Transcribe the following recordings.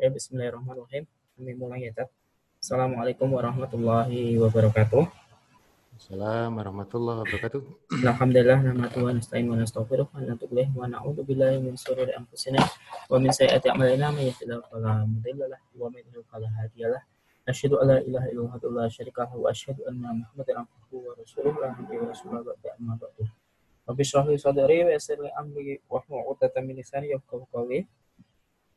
Oke, bismillahirrahmanirrahim. Kami mulai ya, Tat. Assalamualaikum warahmatullahi wabarakatuh. Assalamualaikum warahmatullahi wabarakatuh. Alhamdulillah, nama Tuhan, nasta'in wa nastaghfiruh, wa natubu wa na'udzu billahi min shururi anfusina wa min sayyiati a'malina may yahdihillahu fala wa may yudlil fala hadiya lahu. Asyhadu an la ilaha illallah wa la syarika lahu wa asyhadu anna Muhammadan abduhu wa la nabiyya wa rasulullah ba'da amma ba'du. Rabbi shrah li sadri wa yassir li amri wa hlul 'uqdatam min lisani yafqahu qawli.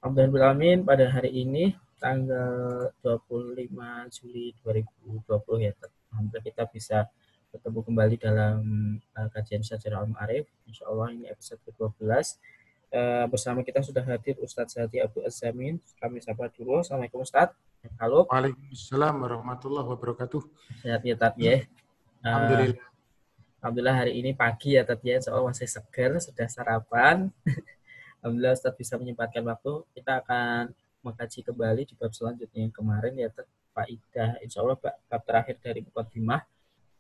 Alhamdulillah pada hari ini tanggal 25 Juli 2020 ya. Alhamdulillah kita bisa bertemu kembali dalam uh, kajian sejarah Al-Ma'arif. Insya Allah ini episode ke-12. Uh, bersama kita sudah hadir Ustadz Zati Abu Azamin. Kami sapa dulu. Assalamualaikum Ustadz. Halo. Waalaikumsalam warahmatullahi wabarakatuh. Sehat ya Tat ya. Uh, Alhamdulillah. Alhamdulillah hari ini pagi ya Tat ya. Soal masih segar, sudah sarapan. Alhamdulillah Ustadz bisa menyempatkan waktu. Kita akan mengkaji kembali di bab selanjutnya yang kemarin ya Pak Ida. Insya Allah bab terakhir dari Mukaddimah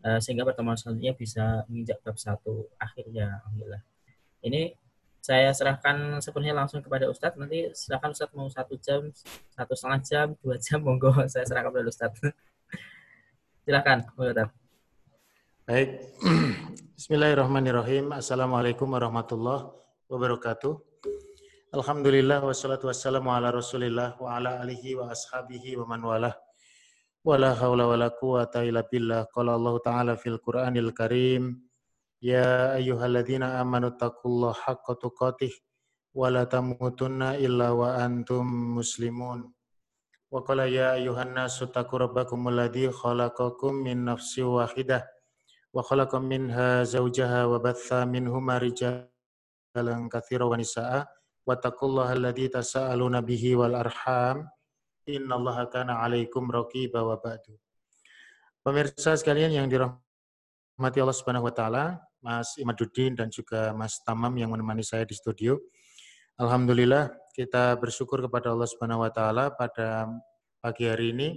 uh, sehingga pertemuan selanjutnya bisa menginjak bab satu akhirnya Alhamdulillah. Ini saya serahkan sepenuhnya langsung kepada Ustadz. Nanti silakan Ustadz mau satu jam, satu setengah jam, dua jam, monggo saya serahkan kepada Ustadz. silakan, Ustadz. Baik. Bismillahirrahmanirrahim. Assalamualaikum warahmatullahi wabarakatuh. Alhamdulillah wassalatu wassalamu ala Rasulillah wa ala alihi wa ashabihi wa man walah. Wala haula wala quwata illa billah. Qala Allah Ta'ala fil Qur'anil Karim, Ya ayyuhalladzina amanu taqullaha haqqa tuqatih wa la tamutunna illa wa antum muslimun. Wa qala ya ayyuhan nasu taqu rabbakum alladzi khalaqakum min nafsin wahidah wa khalaqa minha zawjaha wa batha minhuma rijalan katsiran wa nisaa'a wattaqullaha alladzi tasaaluna bihi wal arham innallaha kana 'alaikum raqiba wa ba'du. Pemirsa sekalian yang dirahmati Allah Subhanahu wa taala, Mas Imaduddin dan juga Mas Tamam yang menemani saya di studio. Alhamdulillah kita bersyukur kepada Allah Subhanahu wa taala pada pagi hari ini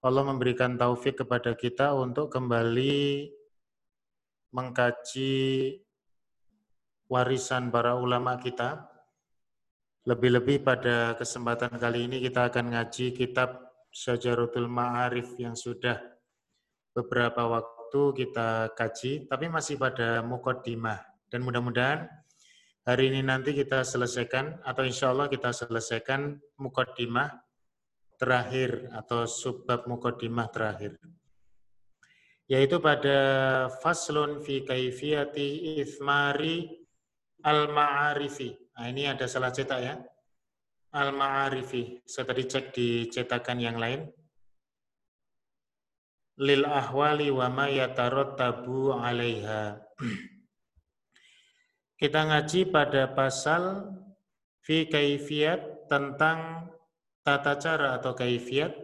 Allah memberikan taufik kepada kita untuk kembali mengkaji warisan para ulama kita lebih-lebih pada kesempatan kali ini kita akan ngaji kitab Syajaratul Ma'arif yang sudah beberapa waktu kita kaji, tapi masih pada mukaddimah. Dan mudah-mudahan hari ini nanti kita selesaikan, atau insya Allah kita selesaikan mukaddimah terakhir atau subbab mukaddimah terakhir. Yaitu pada faslun fi kaifiyati ithmari al-ma'arifi Nah, ini ada salah cetak ya. Al-Ma'arifi. Saya tadi cek di cetakan yang lain. Lil ahwali wa ma tabu 'alaiha. Kita ngaji pada pasal fi kaifiyat tentang tata cara atau kaifiat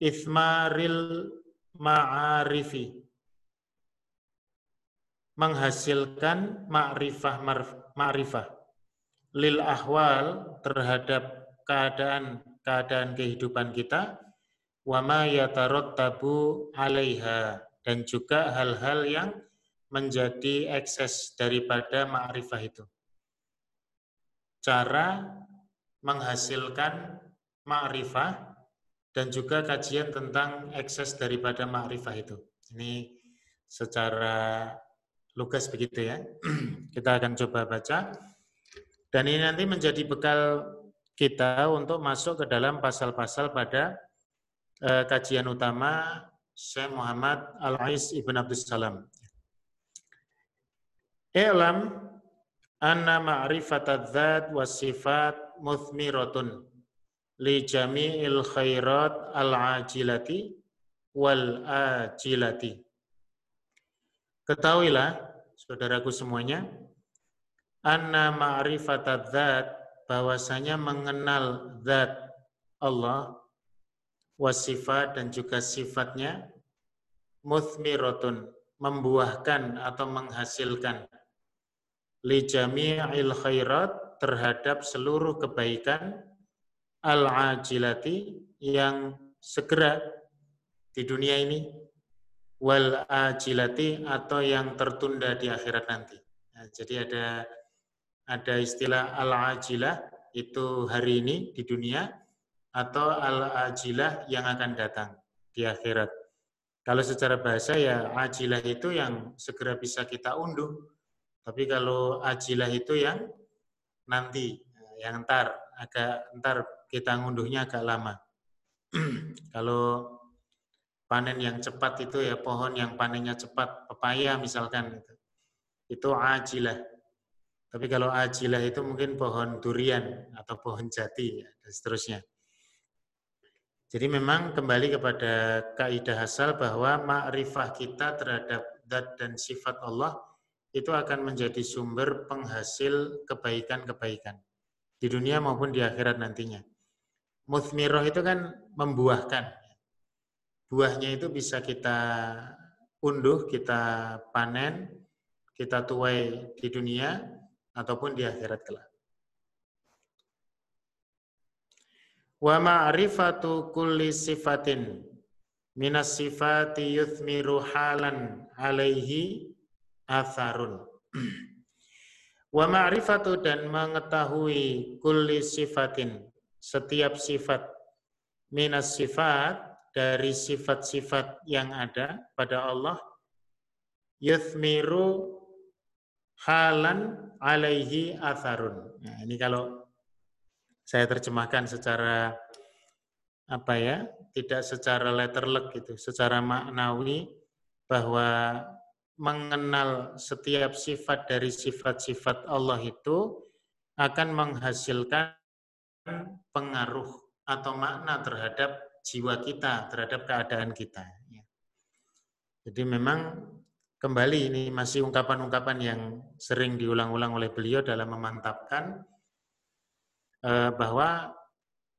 ithmaril ma'arifi menghasilkan ma'rifah ma'rifah lil ahwal terhadap keadaan keadaan kehidupan kita wa ma yatarattabu 'alaiha dan juga hal-hal yang menjadi ekses daripada ma'rifah itu. Cara menghasilkan ma'rifah dan juga kajian tentang ekses daripada ma'rifah itu. Ini secara lugas begitu ya. Kita akan coba baca. Dan ini nanti menjadi bekal kita untuk masuk ke dalam pasal-pasal pada uh, kajian utama Syekh Muhammad Al-Ais Ibn Abdul Salam. I'lam anna ma'rifatadzat wa sifat muthmiratun li jami'il khairat al-ajilati wal ajilati. Ketahuilah, saudaraku semuanya, anna ma'rifatad dzat bahwasanya mengenal zat Allah wasifat dan juga sifatnya muthmiratun membuahkan atau menghasilkan li jami'il khairat terhadap seluruh kebaikan al-ajilati yang segera di dunia ini wal ajilati atau yang tertunda di akhirat nanti. Nah, jadi ada ada istilah al-ajilah itu hari ini di dunia atau al-ajilah yang akan datang di akhirat. Kalau secara bahasa ya ajilah itu yang segera bisa kita unduh. Tapi kalau ajilah itu yang nanti, yang ntar, agak ntar kita ngunduhnya agak lama. kalau panen yang cepat itu ya pohon yang panennya cepat, pepaya misalkan itu. Itu ajilah. Tapi kalau ajilah itu mungkin pohon durian atau pohon jati ya, dan seterusnya. Jadi memang kembali kepada kaidah asal bahwa ma'rifah kita terhadap zat dan sifat Allah itu akan menjadi sumber penghasil kebaikan-kebaikan di dunia maupun di akhirat nantinya. Muthmiroh itu kan membuahkan. Buahnya itu bisa kita unduh, kita panen, kita tuai di dunia ataupun di akhirat kelak. Wa ma'rifatu kulli sifatin minas sifati yuthmiru halan alaihi atharun. Wa ma'rifatu dan mengetahui kulli sifatin setiap sifat minas sifat dari sifat-sifat yang ada pada Allah yuthmiru halan alaihi atharun. Nah, ini kalau saya terjemahkan secara apa ya, tidak secara letterlek gitu, secara maknawi bahwa mengenal setiap sifat dari sifat-sifat Allah itu akan menghasilkan pengaruh atau makna terhadap jiwa kita, terhadap keadaan kita. Ya. Jadi memang kembali ini masih ungkapan-ungkapan yang sering diulang-ulang oleh beliau dalam memantapkan Eh, bahwa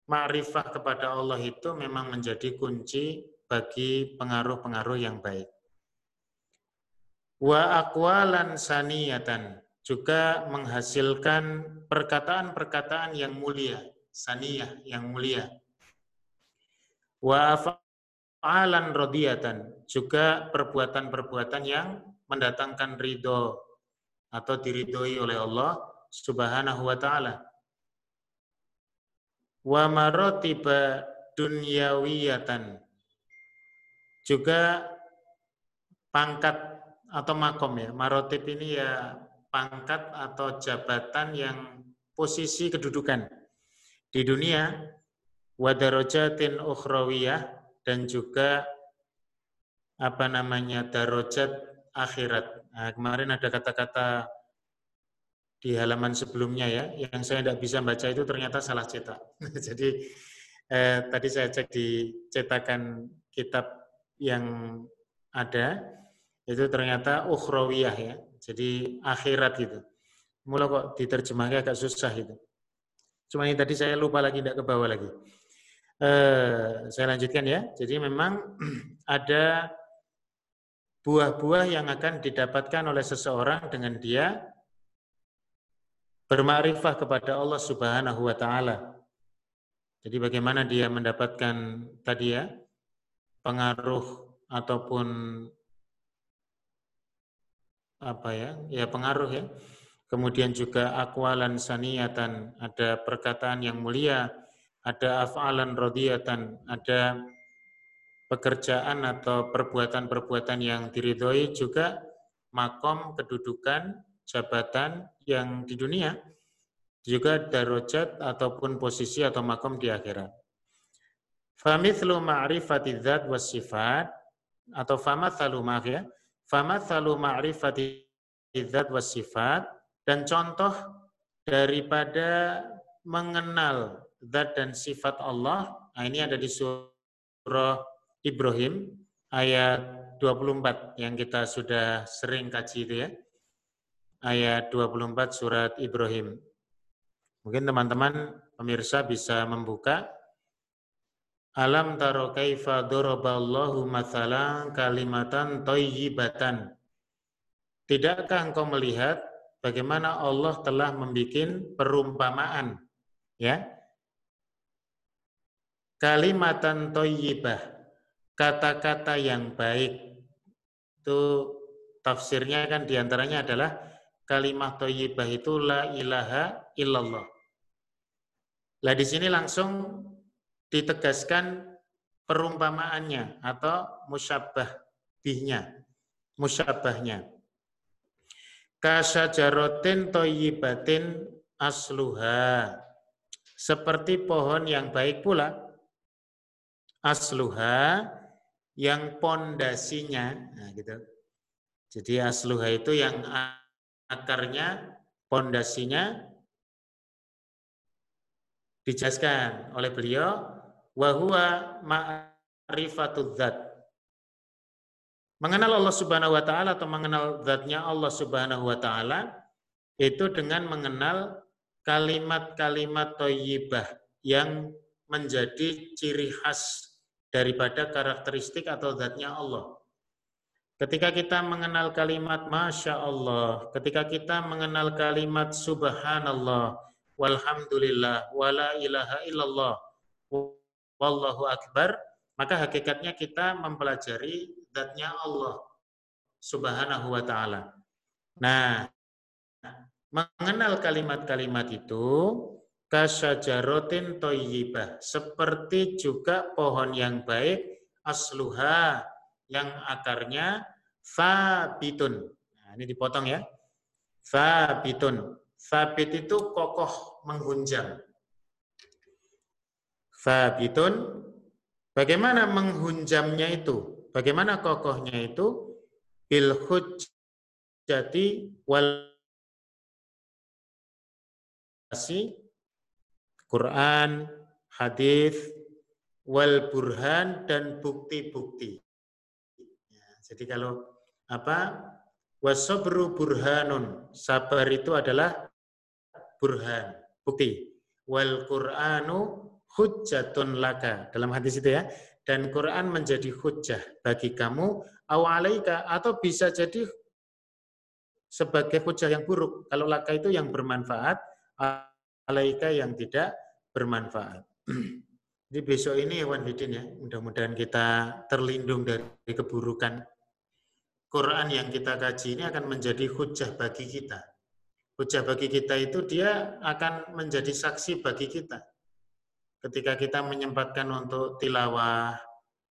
ma'rifah kepada Allah itu memang menjadi kunci bagi pengaruh-pengaruh yang baik. Wa akwalan saniyatan juga menghasilkan perkataan-perkataan yang mulia, saniyah yang mulia. Wa af'alan rodiyatan juga perbuatan-perbuatan yang mendatangkan ridho atau diridhoi oleh Allah Subhanahu wa taala. Wa marotiba dunyawiyatan. Juga pangkat atau makom ya. Marotib ini ya pangkat atau jabatan yang posisi kedudukan di dunia. Wadarojatin ukhrawiyah dan juga apa namanya darojat akhirat. Nah, kemarin ada kata-kata di halaman sebelumnya ya, yang saya tidak bisa baca itu ternyata salah cetak. Jadi eh, tadi saya cek di cetakan kitab yang ada, itu ternyata ukhrawiyah ya, jadi akhirat gitu. Mula kok diterjemahnya agak susah itu. Cuma ini tadi saya lupa lagi, tidak ke bawah lagi. Eh, saya lanjutkan ya. Jadi memang ada buah-buah yang akan didapatkan oleh seseorang dengan dia bermakrifah kepada Allah Subhanahu wa taala. Jadi bagaimana dia mendapatkan tadi ya pengaruh ataupun apa ya? Ya pengaruh ya. Kemudian juga akwalan saniyatan, ada perkataan yang mulia, ada af'alan rodiyatan, ada pekerjaan atau perbuatan-perbuatan yang diridhoi juga makom kedudukan jabatan yang di dunia, juga darajat ataupun posisi atau makom di akhirat. Famithlu ma'rifati was sifat atau famathalu maaf ya. Famathalu ma'rifati was sifat dan contoh daripada mengenal zat dan sifat Allah. Nah, ini ada di surah Ibrahim ayat 24 yang kita sudah sering kaji itu ya ayat 24 surat Ibrahim. Mungkin teman-teman pemirsa bisa membuka Alam taro kaifa daraballahu mathalan kalimatan thayyibatan. Tidakkah engkau melihat bagaimana Allah telah membuat perumpamaan ya? Kalimatan thayyibah. Kata-kata yang baik. Itu tafsirnya kan di antaranya adalah kalimat thayyibah itu la ilaha illallah. Lah di sini langsung ditegaskan perumpamaannya atau musyabbah bihnya, musyabbahnya. Kasyajarotin toyibatin asluha. Seperti pohon yang baik pula. Asluha yang pondasinya. Nah, gitu. Jadi asluha itu yang akarnya, pondasinya dijelaskan oleh beliau wahwa ma'rifatul dzat Mengenal Allah Subhanahu wa taala atau mengenal zatnya Allah Subhanahu wa taala itu dengan mengenal kalimat-kalimat thayyibah yang menjadi ciri khas daripada karakteristik atau zatnya Allah. Ketika kita mengenal kalimat Masya Allah, ketika kita mengenal kalimat Subhanallah, Walhamdulillah, Wala ilaha illallah, Wallahu Akbar, maka hakikatnya kita mempelajari zatnya Allah Subhanahu wa taala. Nah, mengenal kalimat-kalimat itu kasyajarotin toyibah seperti juga pohon yang baik asluha yang akarnya fabitun. Nah, ini dipotong ya. Fabitun. Fabit itu kokoh menghunjam. Fabitun. Bagaimana menghunjamnya itu? Bagaimana kokohnya itu? Bil hujjati wal Quran, hadis, wal burhan dan bukti-bukti. Jadi kalau apa? Wasobru burhanun. Sabar itu adalah burhan, bukti. Wal Qur'anu hujjatun laka. Dalam hadis itu ya dan Quran menjadi hujah bagi kamu awalaika atau bisa jadi sebagai hujah yang buruk. Kalau laka itu yang bermanfaat, alaika yang tidak bermanfaat. Jadi besok ini Hewan Hidin ya, mudah-mudahan kita terlindung dari keburukan. Quran yang kita kaji ini akan menjadi hujah bagi kita. Hujah bagi kita itu dia akan menjadi saksi bagi kita ketika kita menyempatkan untuk tilawah,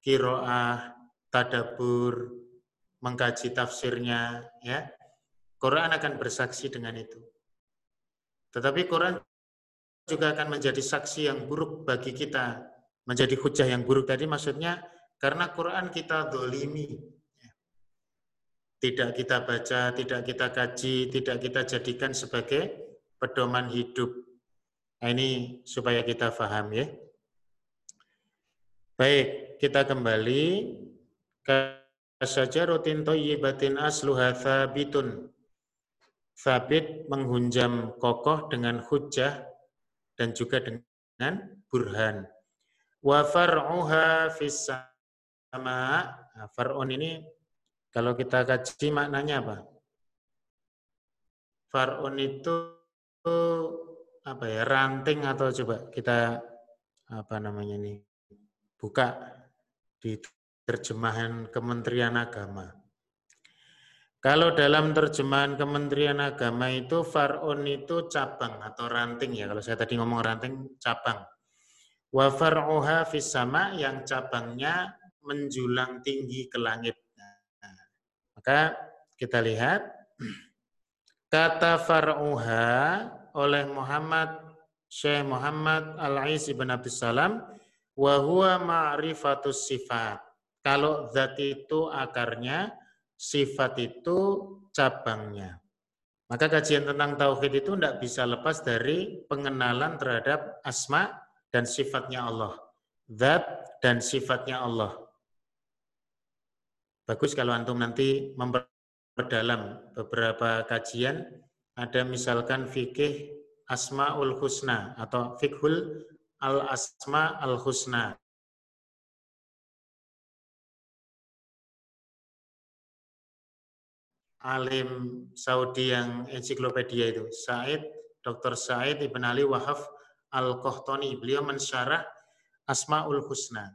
kiroah, tadabur, mengkaji tafsirnya, ya, Quran akan bersaksi dengan itu. Tetapi Quran juga akan menjadi saksi yang buruk bagi kita, menjadi hujah yang buruk tadi maksudnya karena Quran kita dolimi, tidak kita baca, tidak kita kaji, tidak kita jadikan sebagai pedoman hidup. Nah, ini supaya kita paham ya. Baik, kita kembali ke saja rutin toyibatin asluha thabitun. Thabit menghunjam kokoh dengan hujah dan juga dengan burhan. Wa far'uha fis sama. Nah, far'un ini kalau kita kaji maknanya apa? Far'un itu apa ya ranting atau coba kita apa namanya ini buka di terjemahan Kementerian Agama. Kalau dalam terjemahan Kementerian Agama itu far'un itu cabang atau ranting ya. Kalau saya tadi ngomong ranting cabang. Wa far'uha fis sama yang cabangnya menjulang tinggi ke langit. Nah, maka kita lihat kata far'uha oleh Muhammad Syekh Muhammad Al-Ais ibn Abdus Salam wa huwa ma'rifatus sifat. Kalau zat itu akarnya, sifat itu cabangnya. Maka kajian tentang tauhid itu tidak bisa lepas dari pengenalan terhadap asma dan sifatnya Allah. Zat dan sifatnya Allah. Bagus kalau antum nanti memperdalam beberapa kajian ada misalkan fikih asmaul husna atau fikhul al asma al husna. Alim Saudi yang ensiklopedia itu, Said, Dr. Said Ibn Ali Wahaf Al-Qohtoni. Beliau mensyarah Asma'ul Husna.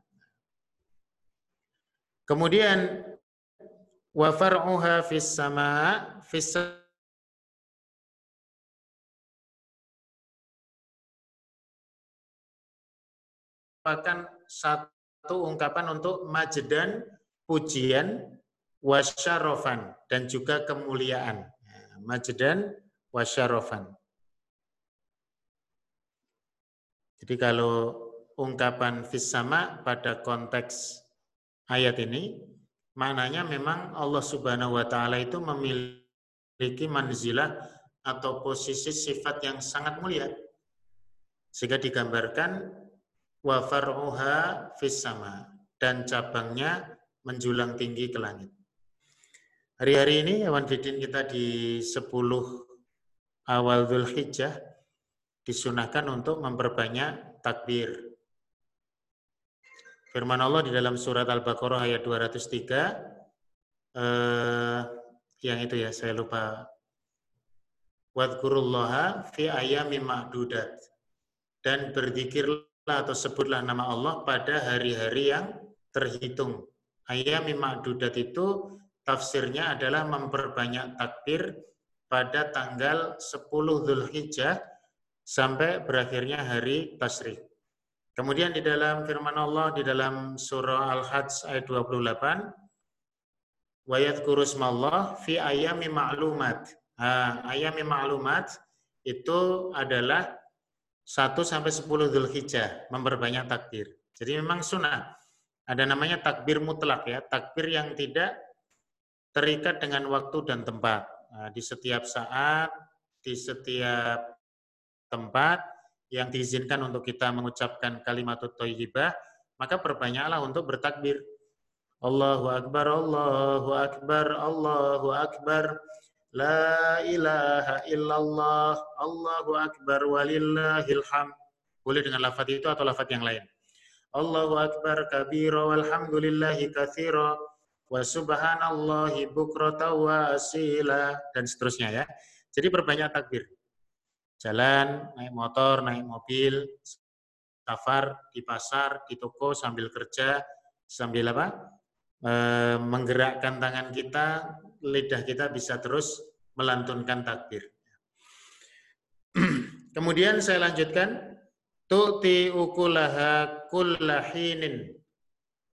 Kemudian wa far'uha fis sama fis merupakan satu ungkapan untuk majdan, pujian, wasyarofan, dan juga kemuliaan. Majdan, wasyarofan. Jadi kalau ungkapan fissama pada konteks ayat ini, maknanya memang Allah Subhanahu wa taala itu memiliki manzilah atau posisi sifat yang sangat mulia. Sehingga digambarkan wa far'uha fis dan cabangnya menjulang tinggi ke langit. Hari-hari ini Awan Fidin kita di 10 awal Hijjah disunahkan untuk memperbanyak takbir. Firman Allah di dalam surat Al-Baqarah ayat 203 eh, yang itu ya saya lupa Wadkurullaha fi ayami ma'dudat dan berzikirlah atau sebutlah nama Allah pada hari-hari yang terhitung. Ayami ma'dudat itu tafsirnya adalah memperbanyak takbir pada tanggal 10 Zulhijjah sampai berakhirnya hari Tasrik. Kemudian di dalam firman Allah di dalam surah Al-Hajj ayat 28 wa yadhkurusmallah fi ayami ma'lumat. Nah, ayami ma'lumat itu adalah 1 sampai 10 Zulhijjah memperbanyak takbir. Jadi memang sunnah. Ada namanya takbir mutlak ya, takbir yang tidak terikat dengan waktu dan tempat. Nah, di setiap saat, di setiap tempat yang diizinkan untuk kita mengucapkan kalimat thayyibah, maka perbanyaklah untuk bertakbir. Allahu akbar, Allahu akbar, Allahu akbar. La ilaha illallah, Allahu akbar walillahil ham. Boleh dengan lafaz itu atau lafaz yang lain. Allahu akbar kabira walhamdulillahi katsira wa subhanallahi bukrata wa asila dan seterusnya ya. Jadi perbanyak takbir. Jalan, naik motor, naik mobil, safar di pasar, di toko sambil kerja, sambil apa? E, menggerakkan tangan kita, lidah kita bisa terus melantunkan takbir. Kemudian saya lanjutkan tu'ti ukulaha kullahinin.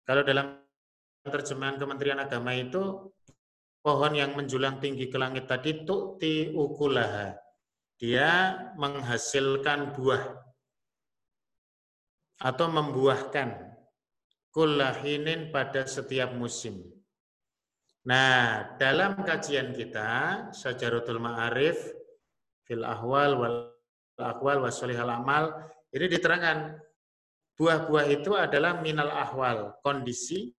Kalau dalam terjemahan Kementerian Agama itu pohon yang menjulang tinggi ke langit tadi tukti ukulaha. Dia menghasilkan buah atau membuahkan kullahinin pada setiap musim. Nah, dalam kajian kita Sajaratul Ma'arif fil ahwal wal akwal wasolihal amal ini diterangkan buah-buah itu adalah minal ahwal, kondisi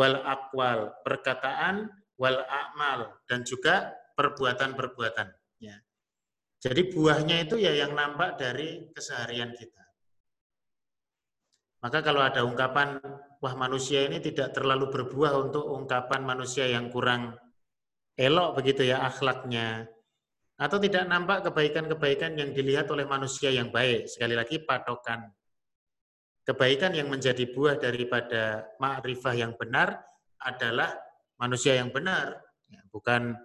wal akwal, perkataan, wal akmal, dan juga perbuatan-perbuatan. Ya. Jadi buahnya itu ya yang nampak dari keseharian kita. Maka kalau ada ungkapan, wah manusia ini tidak terlalu berbuah untuk ungkapan manusia yang kurang elok begitu ya akhlaknya. Atau tidak nampak kebaikan-kebaikan yang dilihat oleh manusia yang baik. Sekali lagi patokan Kebaikan yang menjadi buah daripada ma'rifah yang benar adalah manusia yang benar, ya, bukan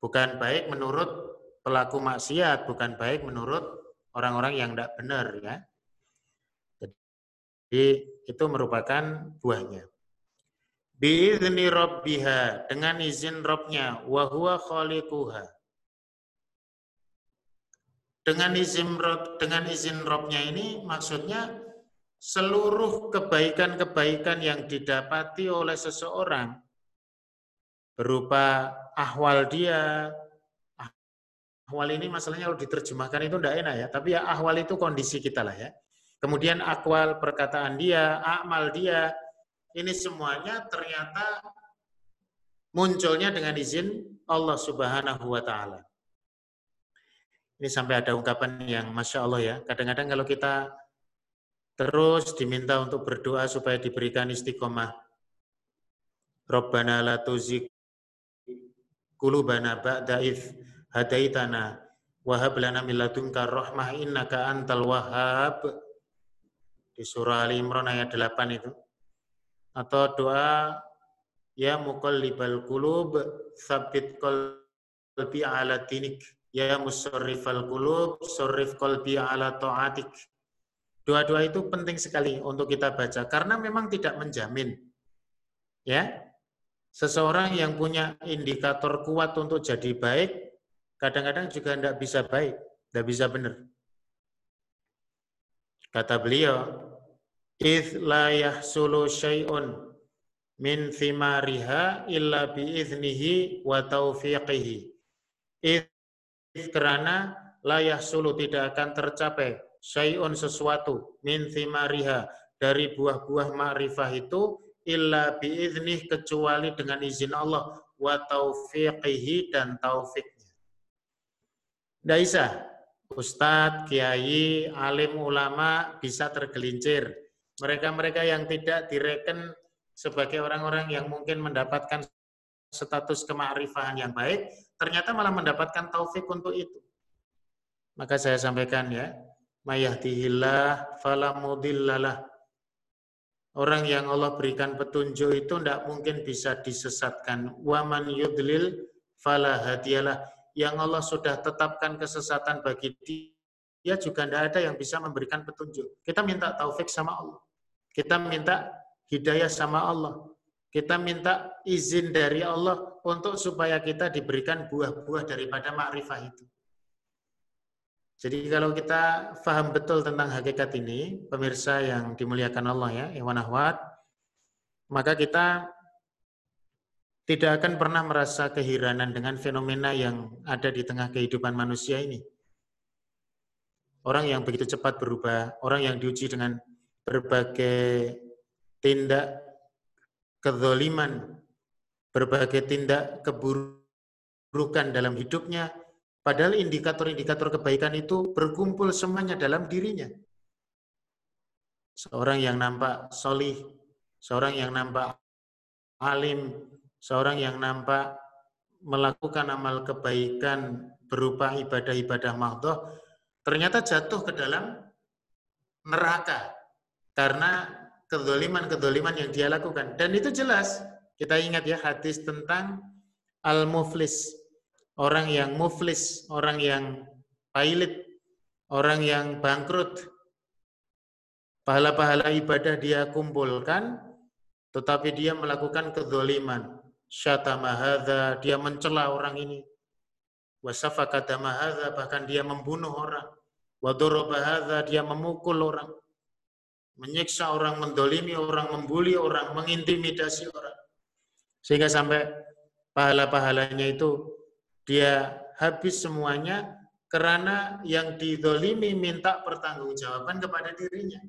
bukan baik menurut pelaku maksiat, bukan baik menurut orang-orang yang tidak benar ya. Jadi itu merupakan buahnya. Biizni rabbiha dengan izin Robnya, wa huwa khaliquha. Dengan izin Rob, dengan izin Robnya ini maksudnya seluruh kebaikan-kebaikan yang didapati oleh seseorang berupa ahwal dia, ahwal ini masalahnya kalau diterjemahkan itu tidak enak ya, tapi ya ahwal itu kondisi kita lah ya. Kemudian akwal perkataan dia, akmal dia, ini semuanya ternyata munculnya dengan izin Allah Subhanahu wa taala. Ini sampai ada ungkapan yang masya Allah ya. Kadang-kadang kalau kita Terus diminta untuk berdoa supaya diberikan istiqomah. Rabbana la tuzik kulubana ba'da idh hadaitana wa hab lana min ladunka rahmah innaka antal wahhab. Di surah Ali Imran ayat 8 itu. Atau doa ya muqallibal qulub tsabbit qalbi ala dinik ya musarrifal qulub sarrif qalbi ala ta'atik Doa-doa itu penting sekali untuk kita baca karena memang tidak menjamin. Ya. Seseorang yang punya indikator kuat untuk jadi baik kadang-kadang juga tidak bisa baik, tidak bisa benar. Kata beliau, "Id la yahsulu syai'un min thimariha illa biiznihi wa taufiqihi." Id karena la yahsulu tidak akan tercapai syai'un sesuatu min thimariha dari buah-buah ma'rifah itu illa biiznih kecuali dengan izin Allah wa taufiqihi dan taufiknya. Tidak bisa. Ustadz, kiai, alim ulama bisa tergelincir. Mereka-mereka yang tidak direken sebagai orang-orang yang mungkin mendapatkan status kemakrifahan yang baik, ternyata malah mendapatkan taufik untuk itu. Maka saya sampaikan ya, mayahdihillah falamudillalah. Orang yang Allah berikan petunjuk itu tidak mungkin bisa disesatkan. Waman yudlil falahadiyalah. Yang Allah sudah tetapkan kesesatan bagi dia juga tidak ada yang bisa memberikan petunjuk. Kita minta taufik sama Allah. Kita minta hidayah sama Allah. Kita minta izin dari Allah untuk supaya kita diberikan buah-buah daripada makrifah itu. Jadi kalau kita faham betul tentang hakikat ini, pemirsa yang dimuliakan Allah ya, Iwan Ahwad, maka kita tidak akan pernah merasa kehiranan dengan fenomena yang ada di tengah kehidupan manusia ini. Orang yang begitu cepat berubah, orang yang diuji dengan berbagai tindak kezoliman, berbagai tindak keburukan dalam hidupnya, Padahal indikator-indikator kebaikan itu berkumpul semuanya dalam dirinya. Seorang yang nampak solih, seorang yang nampak alim, seorang yang nampak melakukan amal kebaikan berupa ibadah-ibadah mahdoh, ternyata jatuh ke dalam neraka karena kedoliman-kedoliman yang dia lakukan. Dan itu jelas, kita ingat ya hadis tentang al-muflis, orang yang muflis, orang yang pailit, orang yang bangkrut. Pahala-pahala ibadah dia kumpulkan, tetapi dia melakukan kezoliman. Syatama dia mencela orang ini. Wasafakadama bahkan dia membunuh orang. Wadoroba dia memukul orang. Menyiksa orang, mendolimi orang, membuli orang, mengintimidasi orang. Sehingga sampai pahala-pahalanya itu dia habis semuanya karena yang didolimi minta pertanggungjawaban kepada dirinya.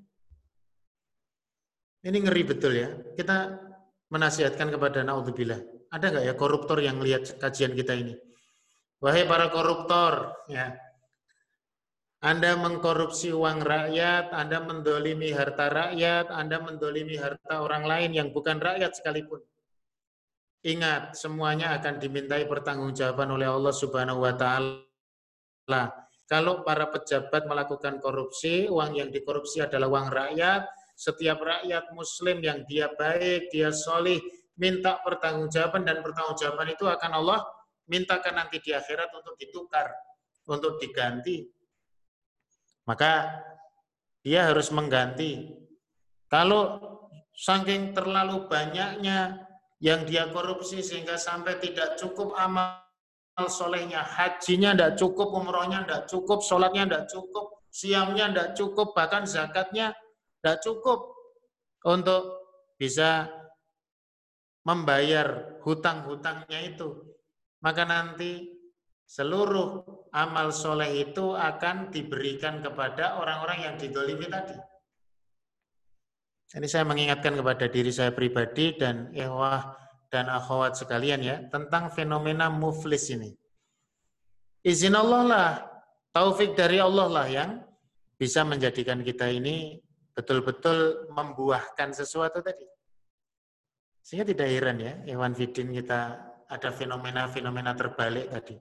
Ini ngeri betul ya. Kita menasihatkan kepada naudzubillah. Ada nggak ya koruptor yang lihat kajian kita ini? Wahai para koruptor, ya. Anda mengkorupsi uang rakyat, Anda mendolimi harta rakyat, Anda mendolimi harta orang lain yang bukan rakyat sekalipun. Ingat, semuanya akan dimintai pertanggungjawaban oleh Allah Subhanahu wa taala. Kalau para pejabat melakukan korupsi, uang yang dikorupsi adalah uang rakyat, setiap rakyat muslim yang dia baik, dia solih, minta pertanggungjawaban dan pertanggungjawaban itu akan Allah mintakan nanti di akhirat untuk ditukar, untuk diganti. Maka dia harus mengganti. Kalau saking terlalu banyaknya yang dia korupsi sehingga sampai tidak cukup amal solehnya, hajinya tidak cukup, umrohnya tidak cukup, sholatnya tidak cukup, siamnya tidak cukup, bahkan zakatnya tidak cukup untuk bisa membayar hutang-hutangnya itu. Maka nanti seluruh amal soleh itu akan diberikan kepada orang-orang yang didolimi tadi. Ini saya mengingatkan kepada diri saya pribadi dan ehwah dan akhwat sekalian ya tentang fenomena muflis ini. Izin Allah lah, taufik dari Allah lah yang bisa menjadikan kita ini betul-betul membuahkan sesuatu tadi. Sehingga tidak heran ya, Iwan Fidin kita ada fenomena-fenomena terbalik tadi.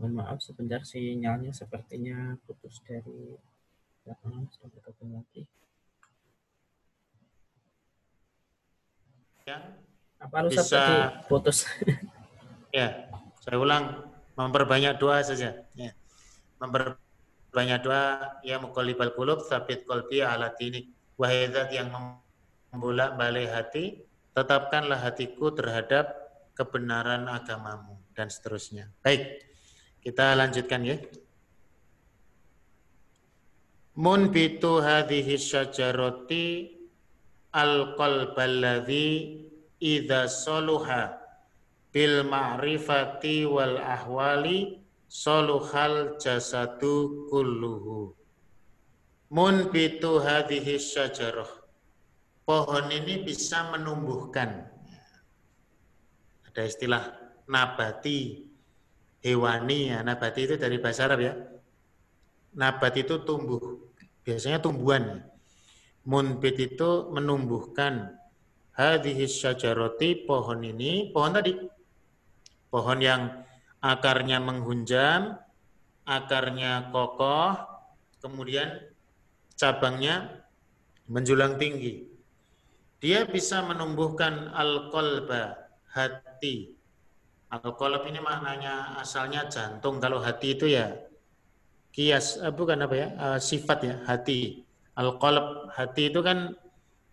Mohon maaf sebentar sinyalnya sepertinya putus dari belakang. Sudah bergabung lagi. Ya, Apa Ustaz Bisa. tadi putus? ya, saya ulang memperbanyak doa saja. Ya. Memperbanyak doa ya muqallibal qulub sabit qalbi ala dinik wahai zat yang membolak balik hati tetapkanlah hatiku terhadap kebenaran agamamu dan seterusnya. Baik, kita lanjutkan ya. Munbitu hadhihi syajarati al-qalballadhi idza saluha bil ma'rifati wal ahwali saluhal jasadu kulluhu. Munbitu hadhihi syajarah. Pohon ini bisa menumbuhkan. Ada istilah nabati, hewani. Ya. Nabati itu dari bahasa Arab ya. Nabat itu tumbuh. Biasanya tumbuhan. Munbit itu menumbuhkan. Hadhihi syajarati, pohon ini, pohon tadi. Pohon yang akarnya menghunjam, akarnya kokoh, kemudian cabangnya menjulang tinggi. Dia bisa menumbuhkan al-qalba, hati. Al-qalb ini maknanya asalnya jantung. Kalau hati itu ya kias, eh, bukan apa ya, eh, sifat ya, hati. Al-qalb, hati itu kan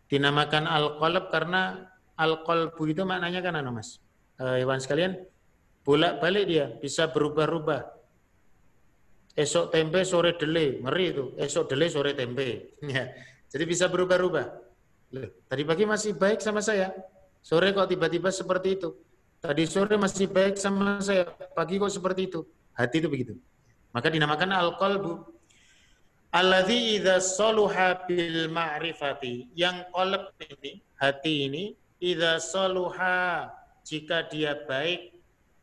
dinamakan al-qalb karena al-qalbu itu maknanya kan anu Mas. Eh, Iwan sekalian, bolak-balik dia bisa berubah-ubah. Esok tempe, sore dele, ngeri itu. Esok dele, sore tempe. Ya. Jadi bisa berubah-ubah. Tadi pagi masih baik sama saya. Sore kok tiba-tiba seperti itu. Tadi sore masih baik sama saya. Pagi kok seperti itu. Hati itu begitu. Maka dinamakan al-qalbu. Alladhi idha saluha bil ma'rifati. Yang qalb ini, hati ini, idha saluha, jika dia baik,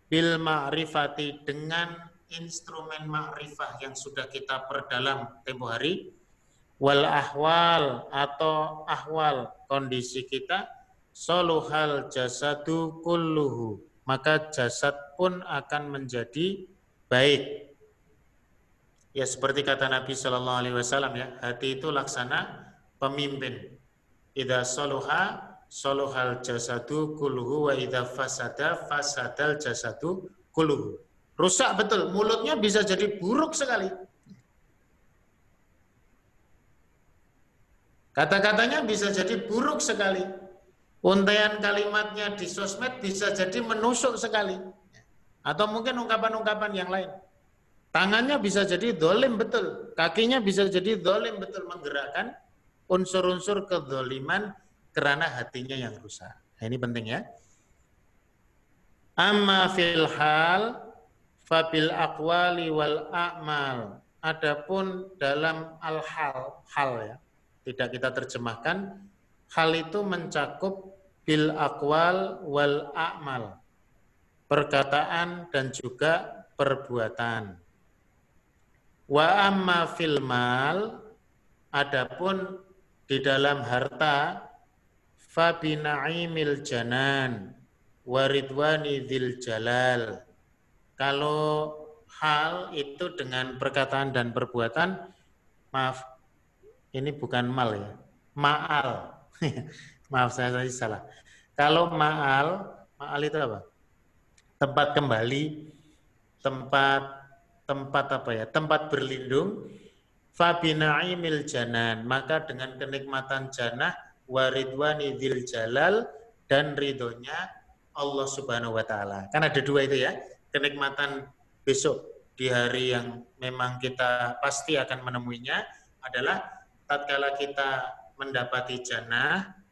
bil ma'rifati, dengan instrumen ma'rifah yang sudah kita perdalam tempo hari, wal ahwal atau ahwal kondisi kita soluhal jasadu kulluhu. Maka jasad pun akan menjadi baik. Ya seperti kata Nabi Shallallahu Alaihi Wasallam ya hati itu laksana pemimpin. Ida soluha soluhal jasadu kulluhu wa ida fasada fasadal jasadu kulluhu. Rusak betul mulutnya bisa jadi buruk sekali. Kata-katanya bisa jadi buruk sekali. Untaian kalimatnya di sosmed bisa jadi menusuk sekali. Atau mungkin ungkapan-ungkapan yang lain. Tangannya bisa jadi dolim betul. Kakinya bisa jadi dolim betul. Menggerakkan unsur-unsur kedoliman karena hatinya yang rusak. Nah, ini penting ya. Amma fil hal fabil aqwali wal a'mal. Adapun dalam al-hal, hal ya tidak kita terjemahkan hal itu mencakup bil akwal wal a'mal. Perkataan dan juga perbuatan. Wa amma fil mal adapun di dalam harta fa bina'imil janan waridwani dzil jalal. Kalau hal itu dengan perkataan dan perbuatan maaf ini bukan mal ya, maal. Maaf saya tadi salah. Kalau maal, maal itu apa? Tempat kembali, tempat tempat apa ya? Tempat berlindung. Fabinaimil janan, maka dengan kenikmatan janah waridwani dzil jalal dan ridhonya Allah Subhanahu wa taala. Kan ada dua itu ya. Kenikmatan besok di hari yang memang kita pasti akan menemuinya adalah tatkala kita mendapati jannah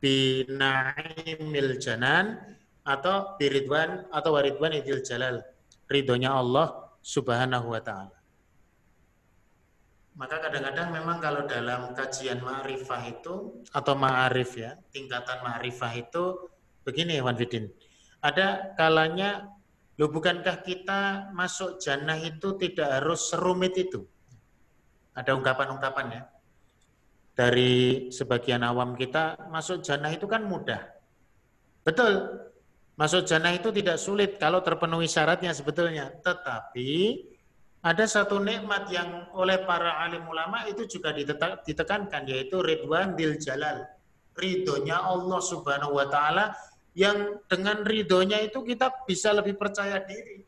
binaimil janan atau biridwan atau waridwan idil jalal. Ridhonya Allah subhanahu wa ta'ala. Maka kadang-kadang memang kalau dalam kajian ma'rifah itu atau ma'arif ya tingkatan ma'rifah itu begini Wan Fidin ada kalanya lo bukankah kita masuk jannah itu tidak harus serumit itu? Ada ungkapan-ungkapan ya. Dari sebagian awam kita masuk jannah itu kan mudah. Betul. Masuk jannah itu tidak sulit kalau terpenuhi syaratnya sebetulnya. Tetapi ada satu nikmat yang oleh para alim ulama itu juga ditekankan yaitu ridwan dil jalal. Ridhonya Allah Subhanahu wa taala yang dengan ridhonya itu kita bisa lebih percaya diri.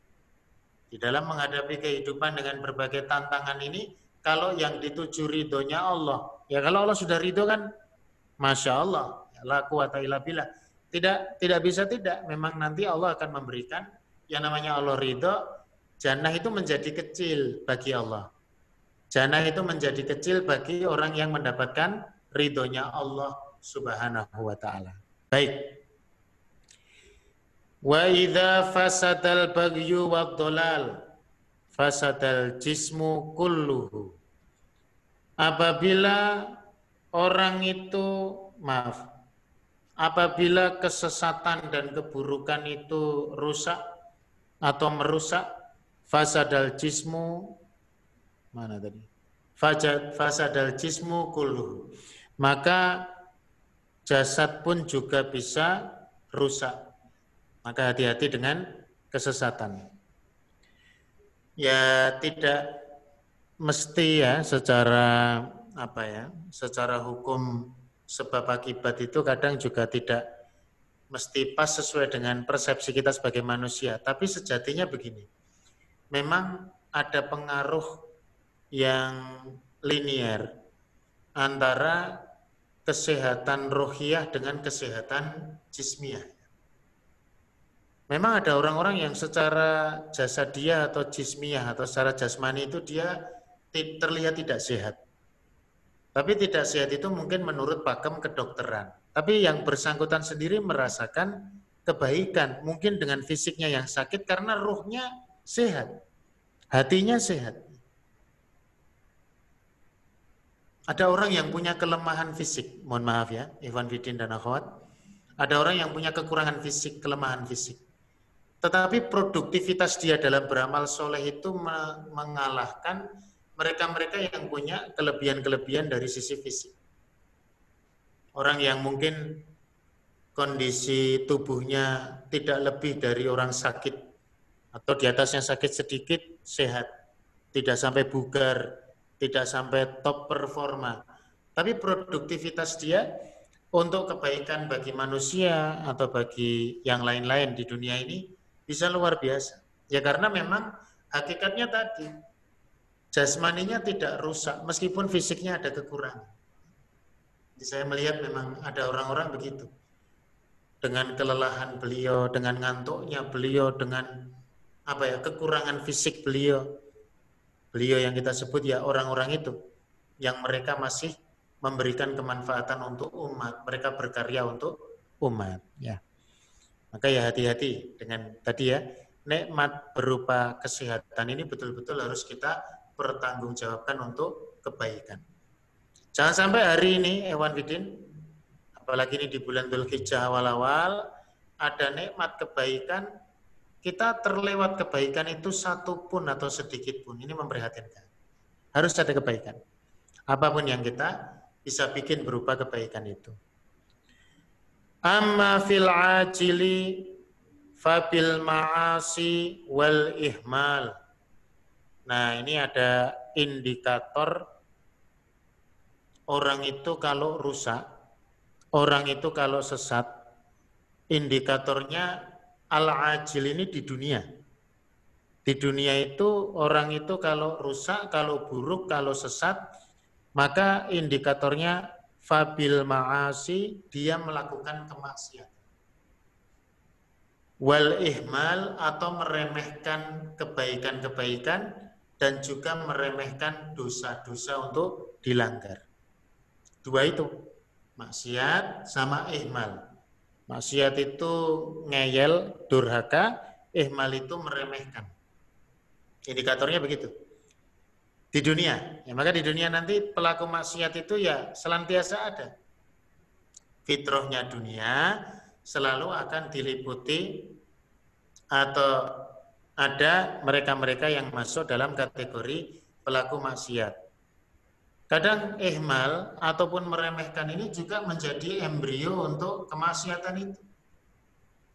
Di dalam menghadapi kehidupan dengan berbagai tantangan ini, kalau yang dituju ridhonya Allah, ya kalau Allah sudah ridho kan, Masya Allah, la quwata illa billah. Tidak, tidak bisa tidak, memang nanti Allah akan memberikan yang namanya Allah ridho, Jannah itu menjadi kecil bagi Allah. Jannah itu menjadi kecil bagi orang yang mendapatkan ridhonya Allah Subhanahu wa taala. Baik. Wa idza fasadal bagyu wa dhalal fasadal jismu kulluhu. Apabila orang itu maaf, apabila kesesatan dan keburukan itu rusak atau merusak fasadal jismu mana tadi? Fajad fasadal jismu kullu. Maka jasad pun juga bisa rusak. Maka hati-hati dengan kesesatan. Ya tidak mesti ya secara apa ya, secara hukum sebab akibat itu kadang juga tidak mesti pas sesuai dengan persepsi kita sebagai manusia. Tapi sejatinya begini, memang ada pengaruh yang linier antara kesehatan rohiyah dengan kesehatan jismiyah. Memang ada orang-orang yang secara jasa dia atau jismiyah atau secara jasmani itu dia terlihat tidak sehat. Tapi tidak sehat itu mungkin menurut pakem kedokteran. Tapi yang bersangkutan sendiri merasakan kebaikan, mungkin dengan fisiknya yang sakit karena ruhnya sehat. Hatinya sehat. Ada orang yang punya kelemahan fisik, mohon maaf ya, Ivan Fidin dan akhwat. Ada orang yang punya kekurangan fisik, kelemahan fisik. Tetapi produktivitas dia dalam beramal soleh itu mengalahkan mereka-mereka yang punya kelebihan-kelebihan dari sisi fisik. Orang yang mungkin kondisi tubuhnya tidak lebih dari orang sakit atau di atasnya sakit sedikit sehat, tidak sampai bugar, tidak sampai top performa. Tapi produktivitas dia untuk kebaikan bagi manusia atau bagi yang lain-lain di dunia ini bisa luar biasa. Ya karena memang hakikatnya tadi jasmaninya tidak rusak meskipun fisiknya ada kekurangan. Jadi saya melihat memang ada orang-orang begitu. Dengan kelelahan beliau, dengan ngantuknya beliau, dengan apa ya kekurangan fisik beliau beliau yang kita sebut ya orang-orang itu yang mereka masih memberikan kemanfaatan untuk umat mereka berkarya untuk umat ya maka ya hati-hati dengan tadi ya nikmat berupa kesehatan ini betul-betul harus kita pertanggungjawabkan untuk kebaikan jangan sampai hari ini Ewan Bidin apalagi ini di bulan Dhul Hijjah awal-awal ada nikmat kebaikan kita terlewat kebaikan itu satu pun atau sedikit pun. Ini memprihatinkan. Harus ada kebaikan. Apa pun yang kita bisa bikin berupa kebaikan itu. Amma fil ajili fabil ma'asi wal ihmal. Nah, ini ada indikator orang itu kalau rusak, orang itu kalau sesat, indikatornya al-ajil ini di dunia. Di dunia itu orang itu kalau rusak, kalau buruk, kalau sesat, maka indikatornya fabil ma'asi dia melakukan kemaksiatan. Wal ihmal atau meremehkan kebaikan-kebaikan dan juga meremehkan dosa-dosa untuk dilanggar. Dua itu, maksiat sama ihmal. Maksiat itu ngeyel, durhaka, ihmal itu meremehkan. Indikatornya begitu. Di dunia, ya maka di dunia nanti pelaku maksiat itu ya selantiasa ada. Fitrahnya dunia selalu akan diliputi atau ada mereka-mereka yang masuk dalam kategori pelaku maksiat. Kadang ihmal ataupun meremehkan ini juga menjadi embrio untuk kemaksiatan itu.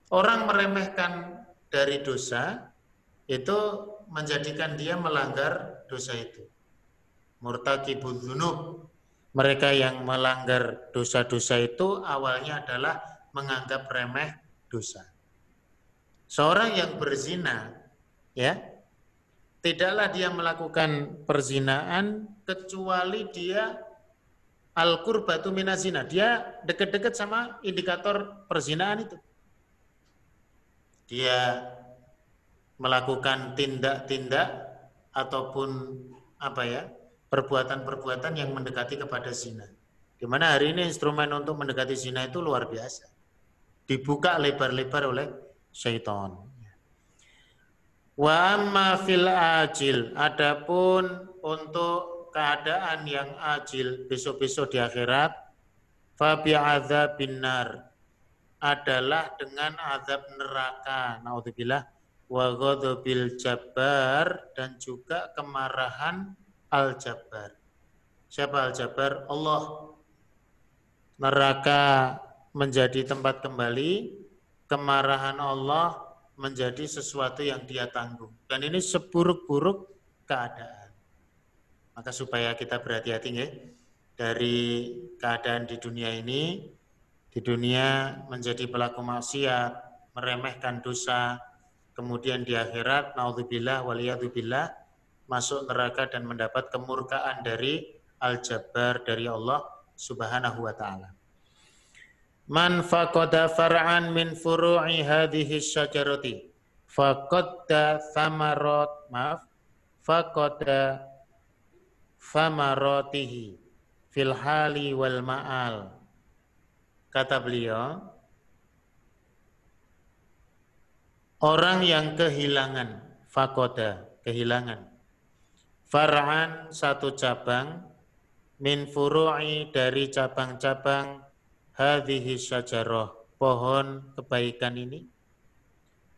Orang meremehkan dari dosa itu menjadikan dia melanggar dosa itu. Murtakibul dzunub. Mereka yang melanggar dosa-dosa itu awalnya adalah menganggap remeh dosa. Seorang yang berzina ya, tidaklah dia melakukan perzinaan kecuali dia al qurbatu minazina. Dia dekat-dekat sama indikator perzinaan itu. Dia melakukan tindak-tindak ataupun apa ya perbuatan-perbuatan yang mendekati kepada zina. Di mana hari ini instrumen untuk mendekati zina itu luar biasa. Dibuka lebar-lebar oleh syaitan. Wa amma fil ajil, adapun untuk keadaan yang ajil besok-besok di akhirat, fa bi'adzabin nar adalah dengan azab neraka. Naudzubillah wa ghadabil jabbar dan juga kemarahan al-jabbar. Siapa al-jabbar? Allah. Neraka menjadi tempat kembali, kemarahan Allah menjadi sesuatu yang dia tanggung. Dan ini seburuk-buruk keadaan. Maka supaya kita berhati-hati ya, dari keadaan di dunia ini, di dunia menjadi pelaku maksiat, meremehkan dosa, kemudian di akhirat, naudzubillah waliyadzubillah, masuk neraka dan mendapat kemurkaan dari Al-Jabbar dari Allah Subhanahu wa taala. Man faqada far'an min furu'i hadhihi syajarati faqadda thamarat maaf faqada thamaratihi fil hali wal ma'al Kata beliau, orang yang kehilangan fakoda, kehilangan. Far'an satu cabang, min furu'i dari cabang-cabang hadhihi syajarah, pohon kebaikan ini.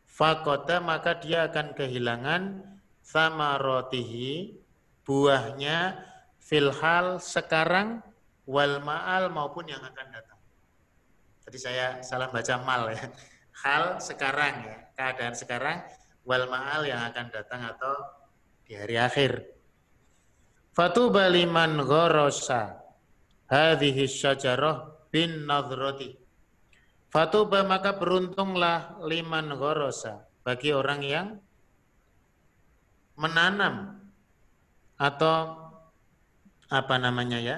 Fakoda maka dia akan kehilangan sama rotihi, buahnya filhal sekarang wal ma'al maupun yang akan datang. Tadi saya salah baca mal ya. Hal sekarang ya, keadaan sekarang wal ma'al yang akan datang atau di hari akhir. Fatuba liman ghorosa hadhihi syajarah bin nadhrati. Fatuba maka beruntunglah liman ghorosa bagi orang yang menanam atau apa namanya ya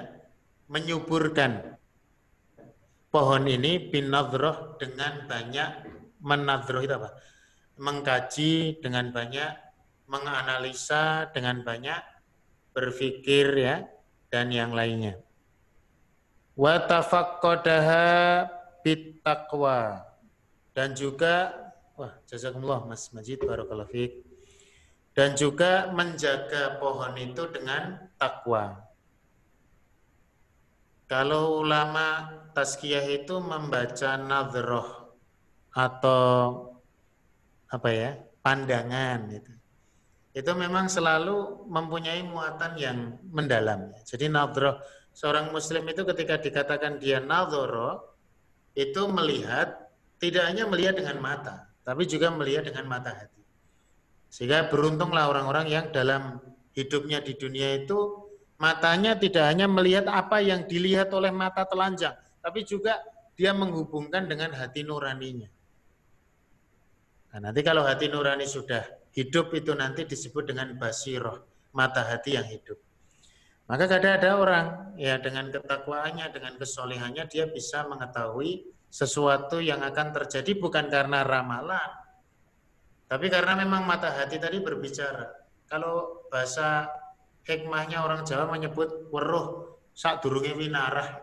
menyuburkan pohon ini binadroh dengan banyak menadroh itu apa? Mengkaji dengan banyak, menganalisa dengan banyak, berpikir ya, dan yang lainnya. Wa tafaqqadaha bittaqwa. Dan juga, wah jazakumullah Mas Majid, barakallahu fiqh. Dan juga menjaga pohon itu dengan takwa. Kalau ulama tazkiyah itu membaca nadroh atau apa ya pandangan itu itu memang selalu mempunyai muatan yang mendalam. Jadi nadroh seorang muslim itu ketika dikatakan dia nadroh itu melihat tidak hanya melihat dengan mata, tapi juga melihat dengan mata hati. Sehingga beruntunglah orang-orang yang dalam hidupnya di dunia itu Matanya tidak hanya melihat apa yang dilihat oleh mata telanjang, tapi juga dia menghubungkan dengan hati nuraninya. Nah, nanti kalau hati nurani sudah hidup itu nanti disebut dengan basiroh, mata hati yang hidup. Maka kadang ada orang ya dengan ketakwaannya, dengan kesolehannya dia bisa mengetahui sesuatu yang akan terjadi bukan karena ramalan, tapi karena memang mata hati tadi berbicara. Kalau bahasa hikmahnya orang Jawa menyebut weruh sak durunge winarah.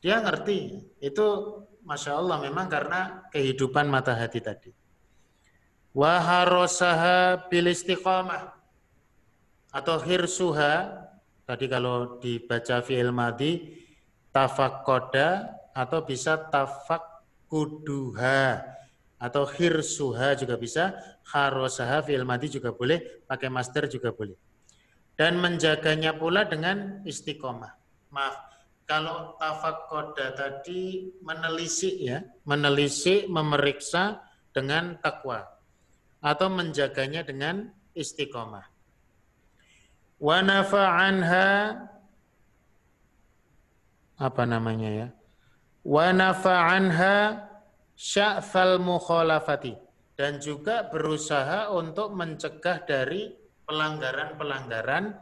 Dia ngerti. Itu Masya Allah memang karena kehidupan mata hati tadi. Waharosaha bil istiqamah atau hirsuha tadi kalau dibaca fi'il madi tafakoda atau bisa tafakkuduha atau hirsuha juga bisa harosaha fi'il madi juga boleh pakai master juga boleh dan menjaganya pula dengan istiqomah. Maaf, kalau tafakoda tadi menelisik ya, menelisik, memeriksa dengan takwa atau menjaganya dengan istiqomah. Wa nafa'anha apa namanya ya? Wa nafa'anha sya'fal mukhalafati dan juga berusaha untuk mencegah dari pelanggaran-pelanggaran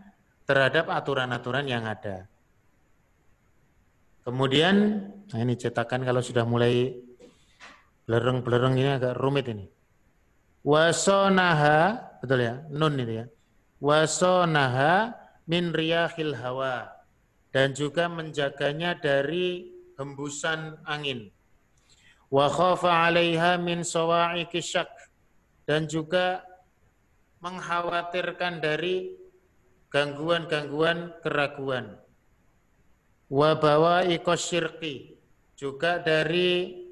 terhadap aturan-aturan yang ada. Kemudian, nah ini cetakan kalau sudah mulai belereng-belereng ini agak rumit ini. Wasonaha, betul ya, nun itu ya. Wasonaha min riyahil hawa. Dan juga menjaganya dari hembusan angin. Wa khafa alaiha min sawa'i syak. Dan juga mengkhawatirkan dari gangguan-gangguan keraguan wa bawa'iqas syirki juga dari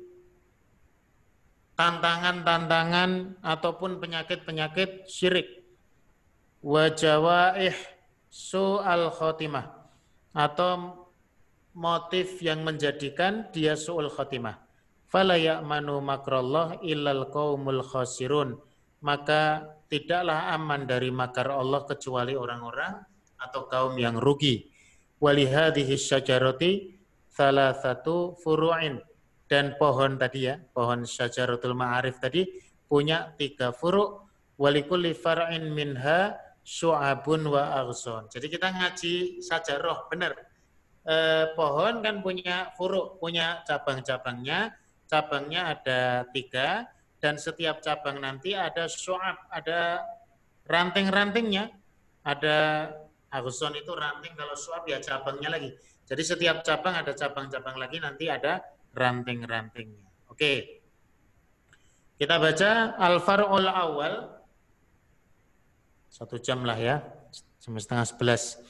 tantangan-tantangan ataupun penyakit-penyakit syirik wa jawaih su'al khotimah atau motif yang menjadikan dia su'ul khotimah. Fala ya'manu makrallah illal qaumul khasirun maka tidaklah aman dari makar Allah kecuali orang-orang atau kaum yang rugi. Walihadihi syajarati salah satu furu'in dan pohon tadi ya, pohon syajaratul ma'arif tadi punya tiga furu' walikulli far'in minha syu'abun wa aghson. Jadi kita ngaji sajarah, benar. Eh, pohon kan punya furu', punya cabang-cabangnya, cabangnya ada tiga, dan setiap cabang nanti ada syu'ab, ada ranting-rantingnya, ada Aguson itu ranting, kalau suap ya cabangnya lagi. Jadi setiap cabang ada cabang-cabang lagi, nanti ada ranting-rantingnya. Oke. Kita baca Al-Far'ul Awal. Satu jam lah ya, setengah sebelas.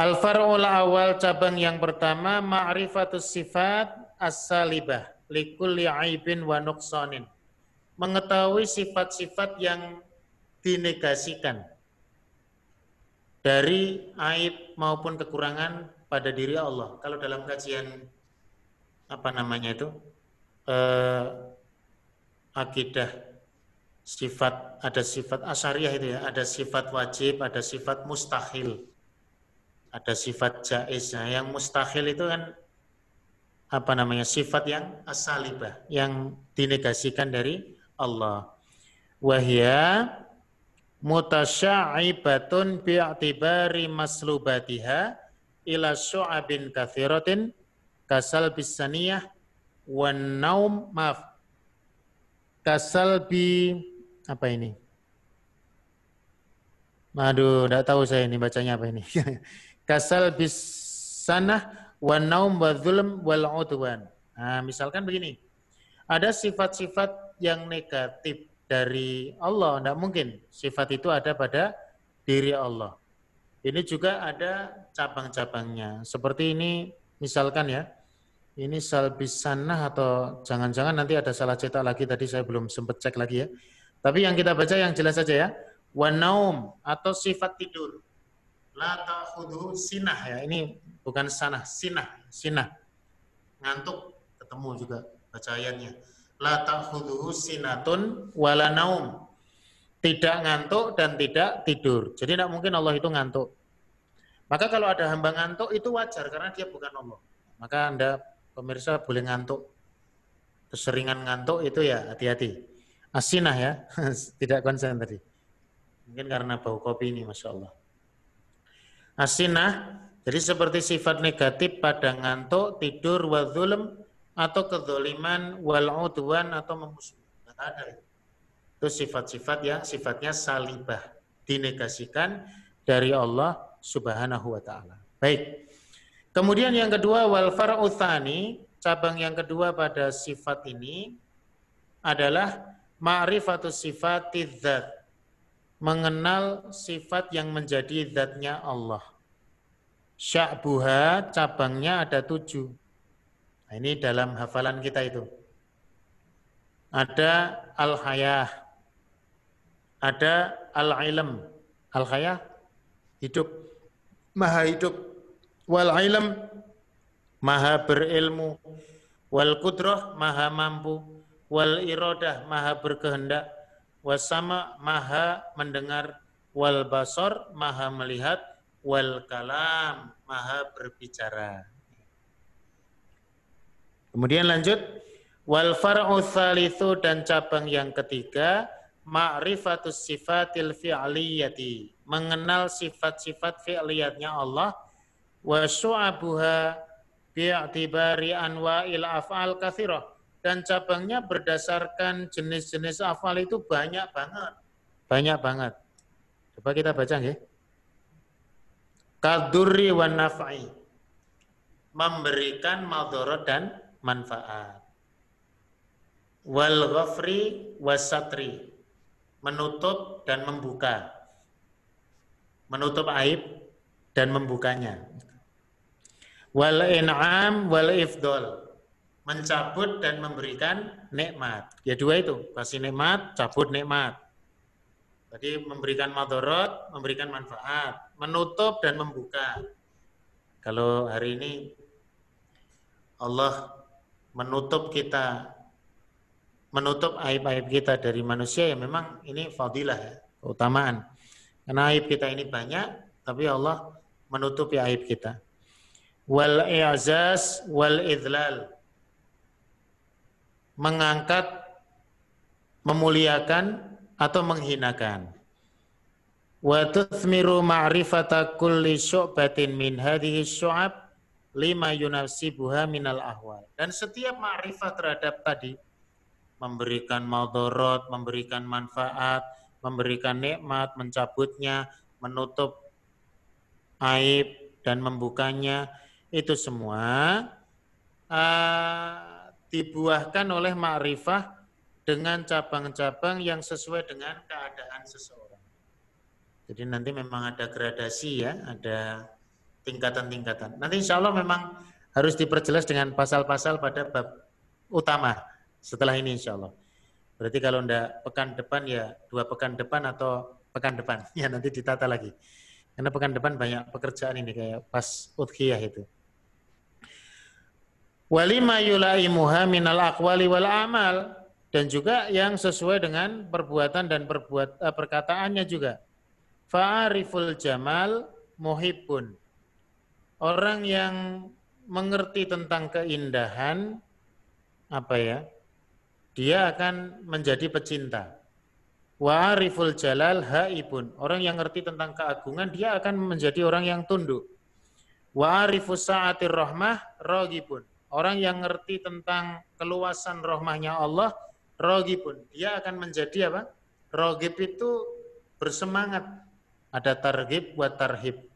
Al-Far'ul Awal cabang yang pertama, Ma'rifatus Sifat As-Salibah. Likulli aibin wa. Mengetahui sifat-sifat yang dinegasikan dari aib maupun kekurangan pada diri Allah. Kalau dalam kajian apa namanya itu eh, akidah sifat ada sifat asyariah itu ya, ada sifat wajib, ada sifat mustahil, ada sifat jaiz. Nah, yang mustahil itu kan apa namanya sifat yang asalibah, yang dinegasikan dari Allah. Wahya mutasyaibatun bi'tibari maslubatiha ila syu'abin kathiratin kasal bisaniyah wan naum maaf kasal bi apa ini Aduh, tidak tahu saya ini bacanya apa ini. kasal bisanah wan naum wa zulm wal. Nah, misalkan begini. Ada sifat-sifat yang negatif dari Allah, tidak mungkin. Sifat itu ada pada diri Allah. Ini juga ada cabang-cabangnya. Seperti ini, misalkan ya, ini salbisanah atau jangan-jangan nanti ada salah cetak lagi, tadi saya belum sempat cek lagi ya. Tapi yang kita baca yang jelas saja ya. Wanaum atau sifat tidur. La ta'khudhu sinah ya. Ini bukan sanah, sinah, sinah. Ngantuk ketemu juga baca ayatnya la ta'khudhuhu sinatun wala naum. Tidak ngantuk dan tidak tidur. Jadi tidak mungkin Allah itu ngantuk. Maka kalau ada hamba ngantuk itu wajar karena dia bukan Allah. Maka Anda pemirsa boleh ngantuk. Keseringan ngantuk itu ya hati-hati. Asinah ya, tidak konsen tadi. Mungkin karena bau kopi ini, Masya Allah. Asinah, jadi seperti sifat negatif pada ngantuk, tidur, wa atau kezoliman wal udwan atau memusuhi. Tidak ada. Itu sifat-sifat yang sifatnya salibah. Dinegasikan dari Allah subhanahu wa ta'ala. Baik. Kemudian yang kedua, wal far'uthani, cabang yang kedua pada sifat ini adalah ma'rifatus sifat dzat. Mengenal sifat yang menjadi zatnya Allah. Sya'buha cabangnya ada tujuh. Nah, ini dalam hafalan kita itu. Ada al-hayah. Ada al-ilm. Al-hayah hidup. Maha hidup. wal ilm maha berilmu wal kudrah maha mampu wal iradah maha berkehendak wasama maha mendengar wal basor maha melihat wal kalam maha berbicara. Kemudian lanjut wal far'u thalithu dan cabang yang ketiga ma'rifatus sifatil fi'liyati mengenal sifat-sifat fi'liyatnya Allah wa syu'abuha bi'tibari anwa'il af'al kathirah dan cabangnya berdasarkan jenis-jenis afal itu banyak banget. Banyak banget. Coba kita baca ya. Kaduri wa naf'i. Memberikan madorot dan manfaat. Wal ghafri wasatri. Menutup dan membuka. Menutup aib dan membukanya. Wal in'am wal ifdol mencabut dan memberikan nikmat. Ya dua itu, kasih nikmat, cabut nikmat. Tadi memberikan madorot, memberikan manfaat, menutup dan membuka. Kalau hari ini Allah menutup kita, menutup aib-aib kita dari manusia ya memang ini fadilah ya, keutamaan. Karena aib kita ini banyak, tapi Allah menutupi aib kita. Wal i'zaz wal idlal mengangkat, memuliakan atau menghinakan. Wa tuthmiru ma'rifata kulli syu'batin min hadhihi syu'ab lima yunasibuha minal ahwal. Dan setiap ma'rifat terhadap tadi memberikan maldorot, memberikan manfaat, memberikan nikmat, mencabutnya, menutup aib dan membukanya itu semua uh, dibuahkan oleh ma'rifah dengan cabang-cabang yang sesuai dengan keadaan seseorang. Jadi nanti memang ada gradasi ya, ada tingkatan-tingkatan. Nanti insya Allah memang harus diperjelas dengan pasal-pasal pada bab utama setelah ini insya Allah. Berarti kalau ndak pekan depan ya dua pekan depan atau pekan depan ya nanti ditata lagi. Karena pekan depan banyak pekerjaan ini kayak pas udhiyah itu walima yulaimuha minal aqwali wal amal dan juga yang sesuai dengan perbuatan dan perbuat uh, perkataannya juga. Fa'ariful jamal muhibbun. Orang yang mengerti tentang keindahan apa ya? Dia akan menjadi pecinta. Wa'ariful jalal haibun. Orang yang ngerti tentang keagungan dia akan menjadi orang yang tunduk. Wa'arifus sa'atir rahmah rogibun Orang yang ngerti tentang keluasan rohmahnya Allah, rogib pun. Dia akan menjadi apa? Rogib itu bersemangat. Ada targib buat tarhib.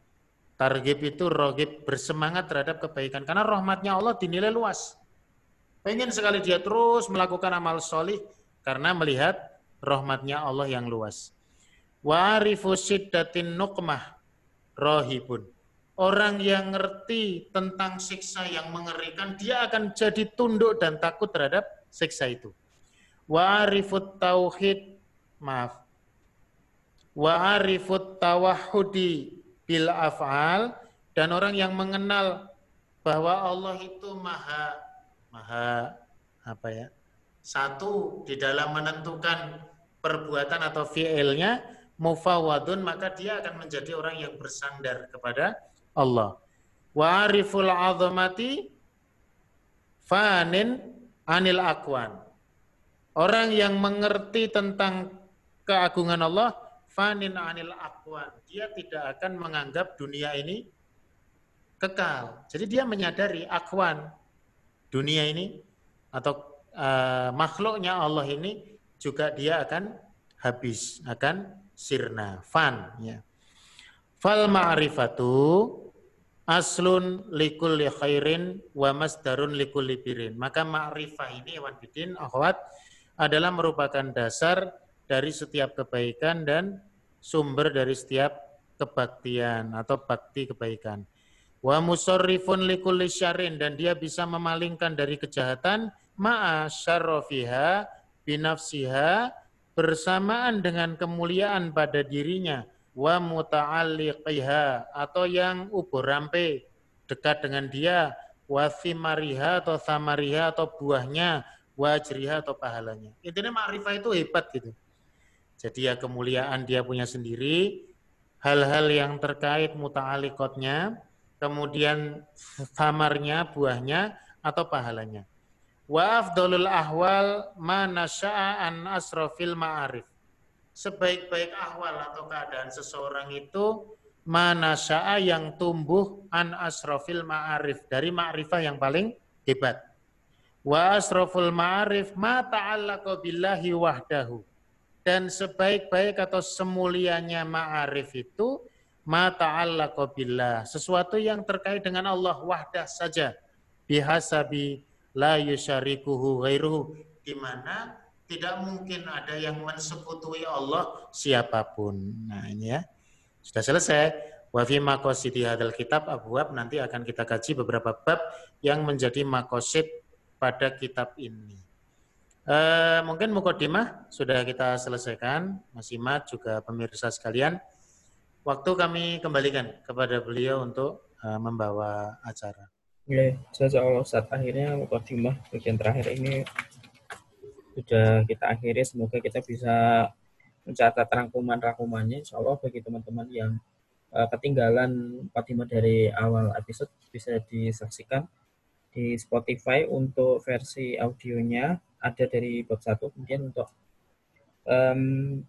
Targib itu rogib bersemangat terhadap kebaikan. Karena rahmatnya Allah dinilai luas. Pengen sekali dia terus melakukan amal solih karena melihat rahmatnya Allah yang luas. Wa'arifu siddatin nukmah rohibun Orang yang ngerti tentang siksa yang mengerikan, dia akan jadi tunduk dan takut terhadap siksa itu. Wa'arifut tauhid, maaf. Wa'arifut tawahudi bil af'al, dan orang yang mengenal bahwa Allah itu maha, maha, apa ya, satu di dalam menentukan perbuatan atau fi'ilnya, mufawadun, maka dia akan menjadi orang yang bersandar kepada Allah. Wa ariful azamati fanin anil akwan. Orang yang mengerti tentang keagungan Allah, fanin anil akwan. Dia tidak akan menganggap dunia ini kekal. Jadi dia menyadari akwan dunia ini atau uh, makhluknya Allah ini juga dia akan habis, akan sirna, fan ya. Fal ma'rifatu aslun likulli khairin wa masdarun likulli birin. Maka ma'rifah ini Iwan Bidin, akhwat, adalah merupakan dasar dari setiap kebaikan dan sumber dari setiap kebaktian atau bakti kebaikan. Wa musarrifun likulli syarin dan dia bisa memalingkan dari kejahatan ma'a syarrofiha binafsiha bersamaan dengan kemuliaan pada dirinya wa muta'alliqiha atau yang ubur rampe dekat dengan dia, wathimariha atau samariha atau buahnya, wajriha atau pahalanya. Intinya ma'rifah itu hebat gitu. Jadi ya kemuliaan dia punya sendiri, hal-hal yang terkait muta'alikotnya, kemudian samarnya, buahnya, atau pahalanya. Wa afdolul ahwal mana an asrofil ma'arif. Sebaik-baik ahwal atau keadaan seseorang itu mana sya'a yang tumbuh an asrofil ma'arif. Dari ma'rifah yang paling hebat. Wa asroful ma'arif ma ta'allaqa billahi wahdahu. Dan sebaik-baik atau semulianya ma'arif itu ma ta'allaqa billah. Sesuatu yang terkait dengan Allah wahdah saja. Bihasabi la yusyarikuhu ghairuhu. Di mana tidak mungkin ada yang mensekutuai Allah siapa pun. Nah ini ya. Sudah selesai. Wa fi maqasidi hadal kitab abwab nanti akan kita kaji beberapa bab yang menjadi makosid pada kitab ini. E, mungkin mukodimah sudah kita selesaikan, Mas Imad juga pemirsa sekalian. Waktu kami kembalikan kepada beliau untuk e, membawa acara. Oke, saya Allah saat akhirnya mukodimah bagian terakhir ini sudah kita akhiri. Semoga kita bisa mencatat rangkuman-rangkumannya. Insya Allah bagi teman-teman yang uh, ketinggalan Fatimah dari awal episode bisa disaksikan di Spotify untuk versi audionya ada dari bab satu kemudian untuk um,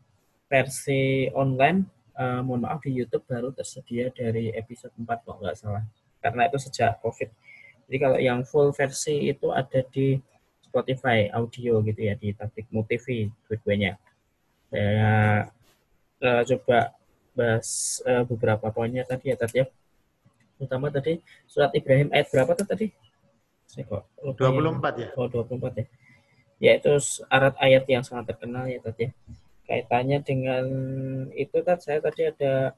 versi online uh, mohon maaf di YouTube baru tersedia dari episode 4 kalau nggak salah karena itu sejak COVID jadi kalau yang full versi itu ada di Spotify audio gitu ya di Tablik TV dua-duanya saya uh, coba bahas uh, beberapa poinnya tadi ya tadi ya. Terutama tadi surat Ibrahim ayat berapa tuh tadi? Saya kok 24 ya. Oh, 24 ya. Ya itu syarat ayat yang sangat terkenal ya tadi ya. Kaitannya dengan itu kan saya tadi ada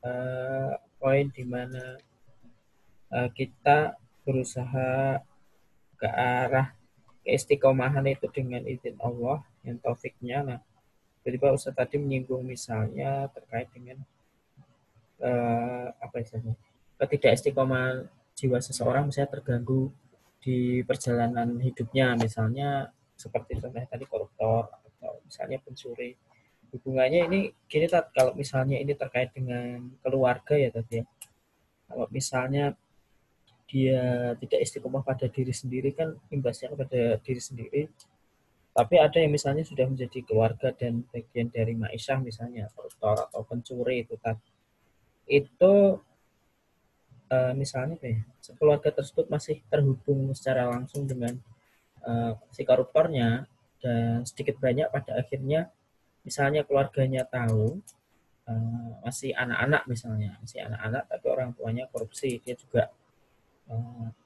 uh, poin di mana uh, kita berusaha ke arah keistiqomahan itu dengan izin Allah yang taufiknya. Nah Pak Ustadz tadi menyinggung misalnya terkait dengan uh, apa istilahnya ketidak istiqomah jiwa seseorang misalnya terganggu di perjalanan hidupnya. Misalnya seperti contohnya tadi koruptor atau misalnya pencuri. Hubungannya ini gini tat. Kalau misalnya ini terkait dengan keluarga ya tadi ya. Kalau misalnya dia tidak istiqomah pada diri sendiri kan imbasnya kepada diri sendiri. Tapi ada yang misalnya sudah menjadi keluarga dan bagian dari maisha misalnya koruptor atau pencuri itu tadi itu uh, misalnya ya, keluarga tersebut masih terhubung secara langsung dengan uh, si koruptornya dan sedikit banyak pada akhirnya misalnya keluarganya tahu uh, masih anak-anak misalnya masih anak-anak tapi orang tuanya korupsi dia juga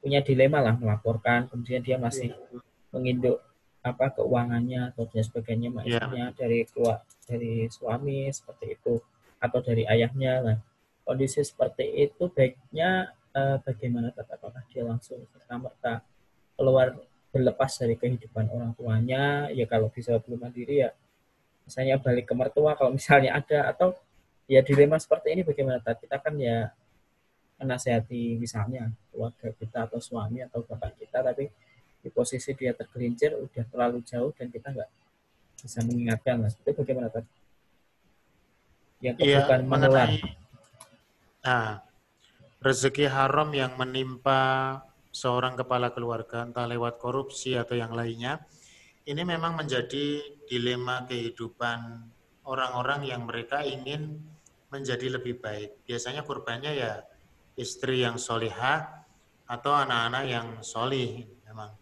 punya dilema lah melaporkan kemudian dia masih menginduk apa keuangannya atau dan sebagainya maksudnya yeah. dari keluar dari suami seperti itu atau dari ayahnya lah kondisi seperti itu baiknya eh, bagaimana apakah dia langsung serta merta keluar berlepas dari kehidupan orang tuanya? Ya kalau bisa belum mandiri ya misalnya balik ke mertua kalau misalnya ada atau ya dilema seperti ini bagaimana kita kan ya menasehati misalnya keluarga kita atau suami atau bapak kita tapi di posisi dia tergelincir udah terlalu jauh dan kita nggak bisa mengingatkan mas. Itu bagaimana tadi yang iya, bukan menelan. nah rezeki haram yang menimpa seorang kepala keluarga entah lewat korupsi atau yang lainnya ini memang menjadi dilema kehidupan orang-orang yang mereka ingin menjadi lebih baik. Biasanya kurbannya ya istri yang solihah atau anak-anak yang solih memang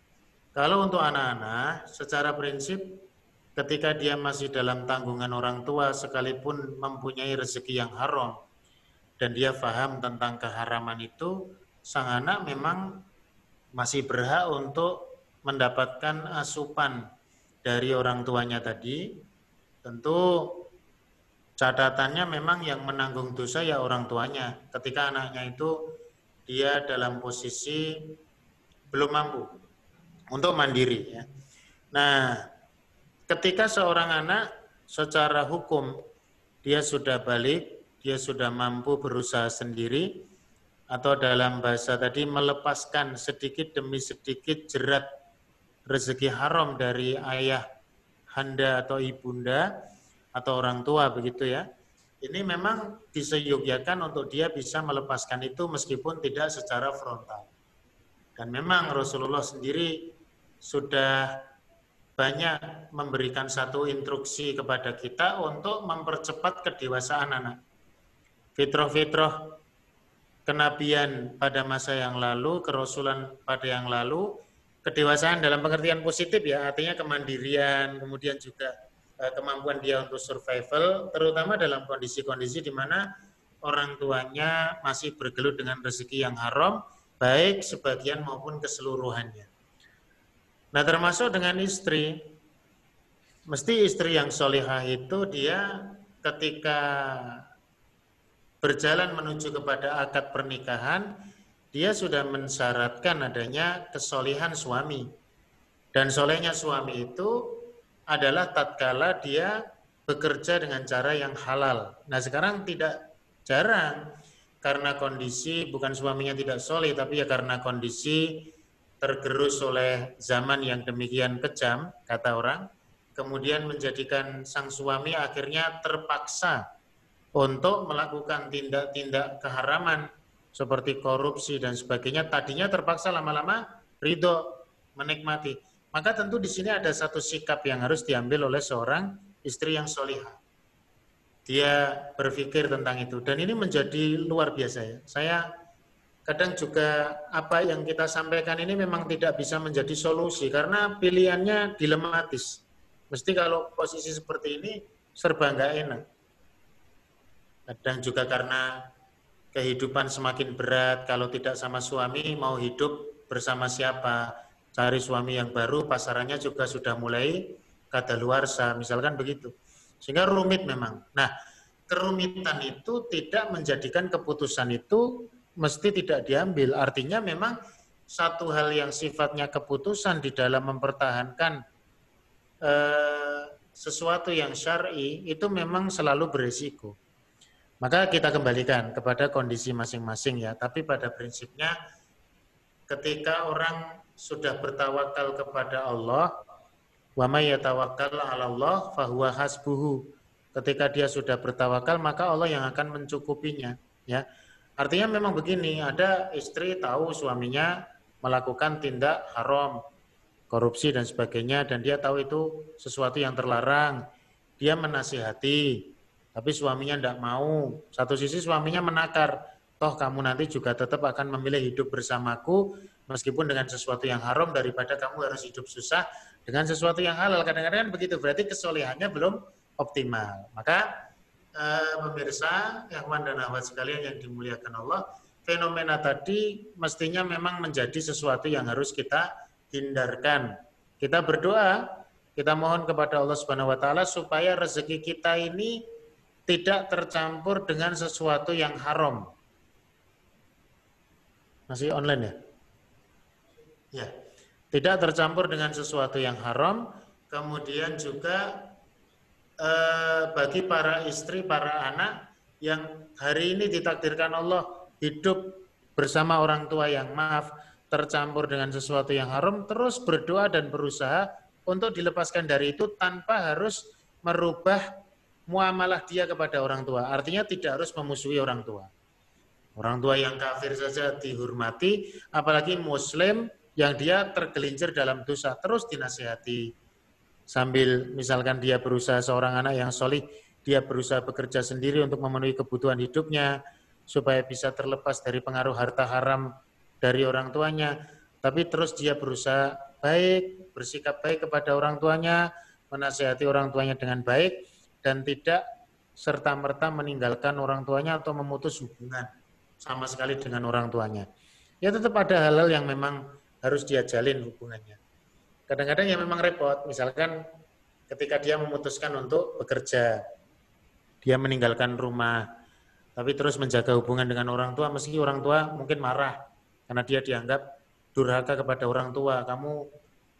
kalau untuk anak-anak, secara prinsip ketika dia masih dalam tanggungan orang tua sekalipun mempunyai rezeki yang haram dan dia paham tentang keharaman itu, sang anak memang masih berhak untuk mendapatkan asupan dari orang tuanya tadi. Tentu catatannya memang yang menanggung dosa ya orang tuanya. Ketika anaknya itu dia dalam posisi belum mampu untuk mandiri ya. Nah, ketika seorang anak secara hukum dia sudah balik, dia sudah mampu berusaha sendiri, atau dalam bahasa tadi melepaskan sedikit demi sedikit jerat rezeki haram dari ayah, handa atau ibunda atau orang tua begitu ya. Ini memang diseyogyakan untuk dia bisa melepaskan itu meskipun tidak secara frontal. Dan memang Rasulullah sendiri sudah banyak memberikan satu instruksi kepada kita untuk mempercepat kedewasaan anak. Fitrah-fitrah kenabian pada masa yang lalu, kerasulan pada yang lalu, kedewasaan dalam pengertian positif ya, artinya kemandirian, kemudian juga kemampuan dia untuk survival, terutama dalam kondisi-kondisi di mana orang tuanya masih bergelut dengan rezeki yang haram, baik sebagian maupun keseluruhannya. Nah termasuk dengan istri, mesti istri yang solihah itu dia ketika berjalan menuju kepada akad pernikahan, dia sudah mensyaratkan adanya kesolihan suami. Dan solehnya suami itu adalah tatkala dia bekerja dengan cara yang halal. Nah sekarang tidak jarang karena kondisi bukan suaminya tidak soleh tapi ya karena kondisi tergerus oleh zaman yang demikian kejam kata orang kemudian menjadikan sang suami akhirnya terpaksa untuk melakukan tindak-tindak keharaman seperti korupsi dan sebagainya tadinya terpaksa lama-lama ridho menikmati maka tentu di sini ada satu sikap yang harus diambil oleh seorang istri yang solihah. Dia berpikir tentang itu. Dan ini menjadi luar biasa ya. Saya kadang juga apa yang kita sampaikan ini memang tidak bisa menjadi solusi. Karena pilihannya dilematis. Mesti kalau posisi seperti ini serba nggak enak. Kadang juga karena kehidupan semakin berat, kalau tidak sama suami mau hidup bersama siapa, cari suami yang baru, pasarannya juga sudah mulai kadaluarsa, misalkan begitu. Sehingga rumit memang. Nah, kerumitan itu tidak menjadikan keputusan itu mesti tidak diambil. Artinya memang satu hal yang sifatnya keputusan di dalam mempertahankan eh, sesuatu yang syar'i itu memang selalu berisiko. Maka kita kembalikan kepada kondisi masing-masing ya. Tapi pada prinsipnya ketika orang sudah bertawakal kepada Allah, wa may yatawakkal 'ala Allah fahuwa hasbuhu. Ketika dia sudah bertawakal, maka Allah yang akan mencukupinya, ya. Artinya memang begini, ada istri tahu suaminya melakukan tindak haram, korupsi dan sebagainya dan dia tahu itu sesuatu yang terlarang. Dia menasihati, tapi suaminya tidak mau. Satu sisi suaminya menakar, toh kamu nanti juga tetap akan memilih hidup bersamaku meskipun dengan sesuatu yang haram daripada kamu harus hidup susah dengan sesuatu yang halal. Kadang-kadang kan begitu, berarti kesolehannya belum optimal. Maka eh, pemirsa, Ikhwan dan Ahwat sekalian yang dimuliakan Allah, fenomena tadi mestinya memang menjadi sesuatu yang harus kita hindarkan. Kita berdoa, kita mohon kepada Allah Subhanahu wa taala supaya rezeki kita ini tidak tercampur dengan sesuatu yang haram. Masih online ya? Ya. Tidak tercampur dengan sesuatu yang haram, kemudian juga eh, bagi para istri, para anak yang hari ini ditakdirkan Allah hidup bersama orang tua yang maaf tercampur dengan sesuatu yang haram, terus berdoa dan berusaha untuk dilepaskan dari itu tanpa harus merubah muamalah dia kepada orang tua. Artinya tidak harus memusuhi orang tua. Orang tua yang kafir saja dihormati, apalagi muslim yang dia tergelincir dalam dosa terus dinasihati sambil misalkan dia berusaha seorang anak yang solih dia berusaha bekerja sendiri untuk memenuhi kebutuhan hidupnya supaya bisa terlepas dari pengaruh harta haram dari orang tuanya. Tapi terus dia berusaha baik bersikap baik kepada orang tuanya menasihati orang tuanya dengan baik dan tidak serta-merta meninggalkan orang tuanya atau memutus hubungan sama sekali dengan orang tuanya ya tetap ada hal-hal yang memang harus dia jalin hubungannya. Kadang-kadang yang memang repot, misalkan ketika dia memutuskan untuk bekerja, dia meninggalkan rumah, tapi terus menjaga hubungan dengan orang tua, meski orang tua mungkin marah karena dia dianggap durhaka kepada orang tua. Kamu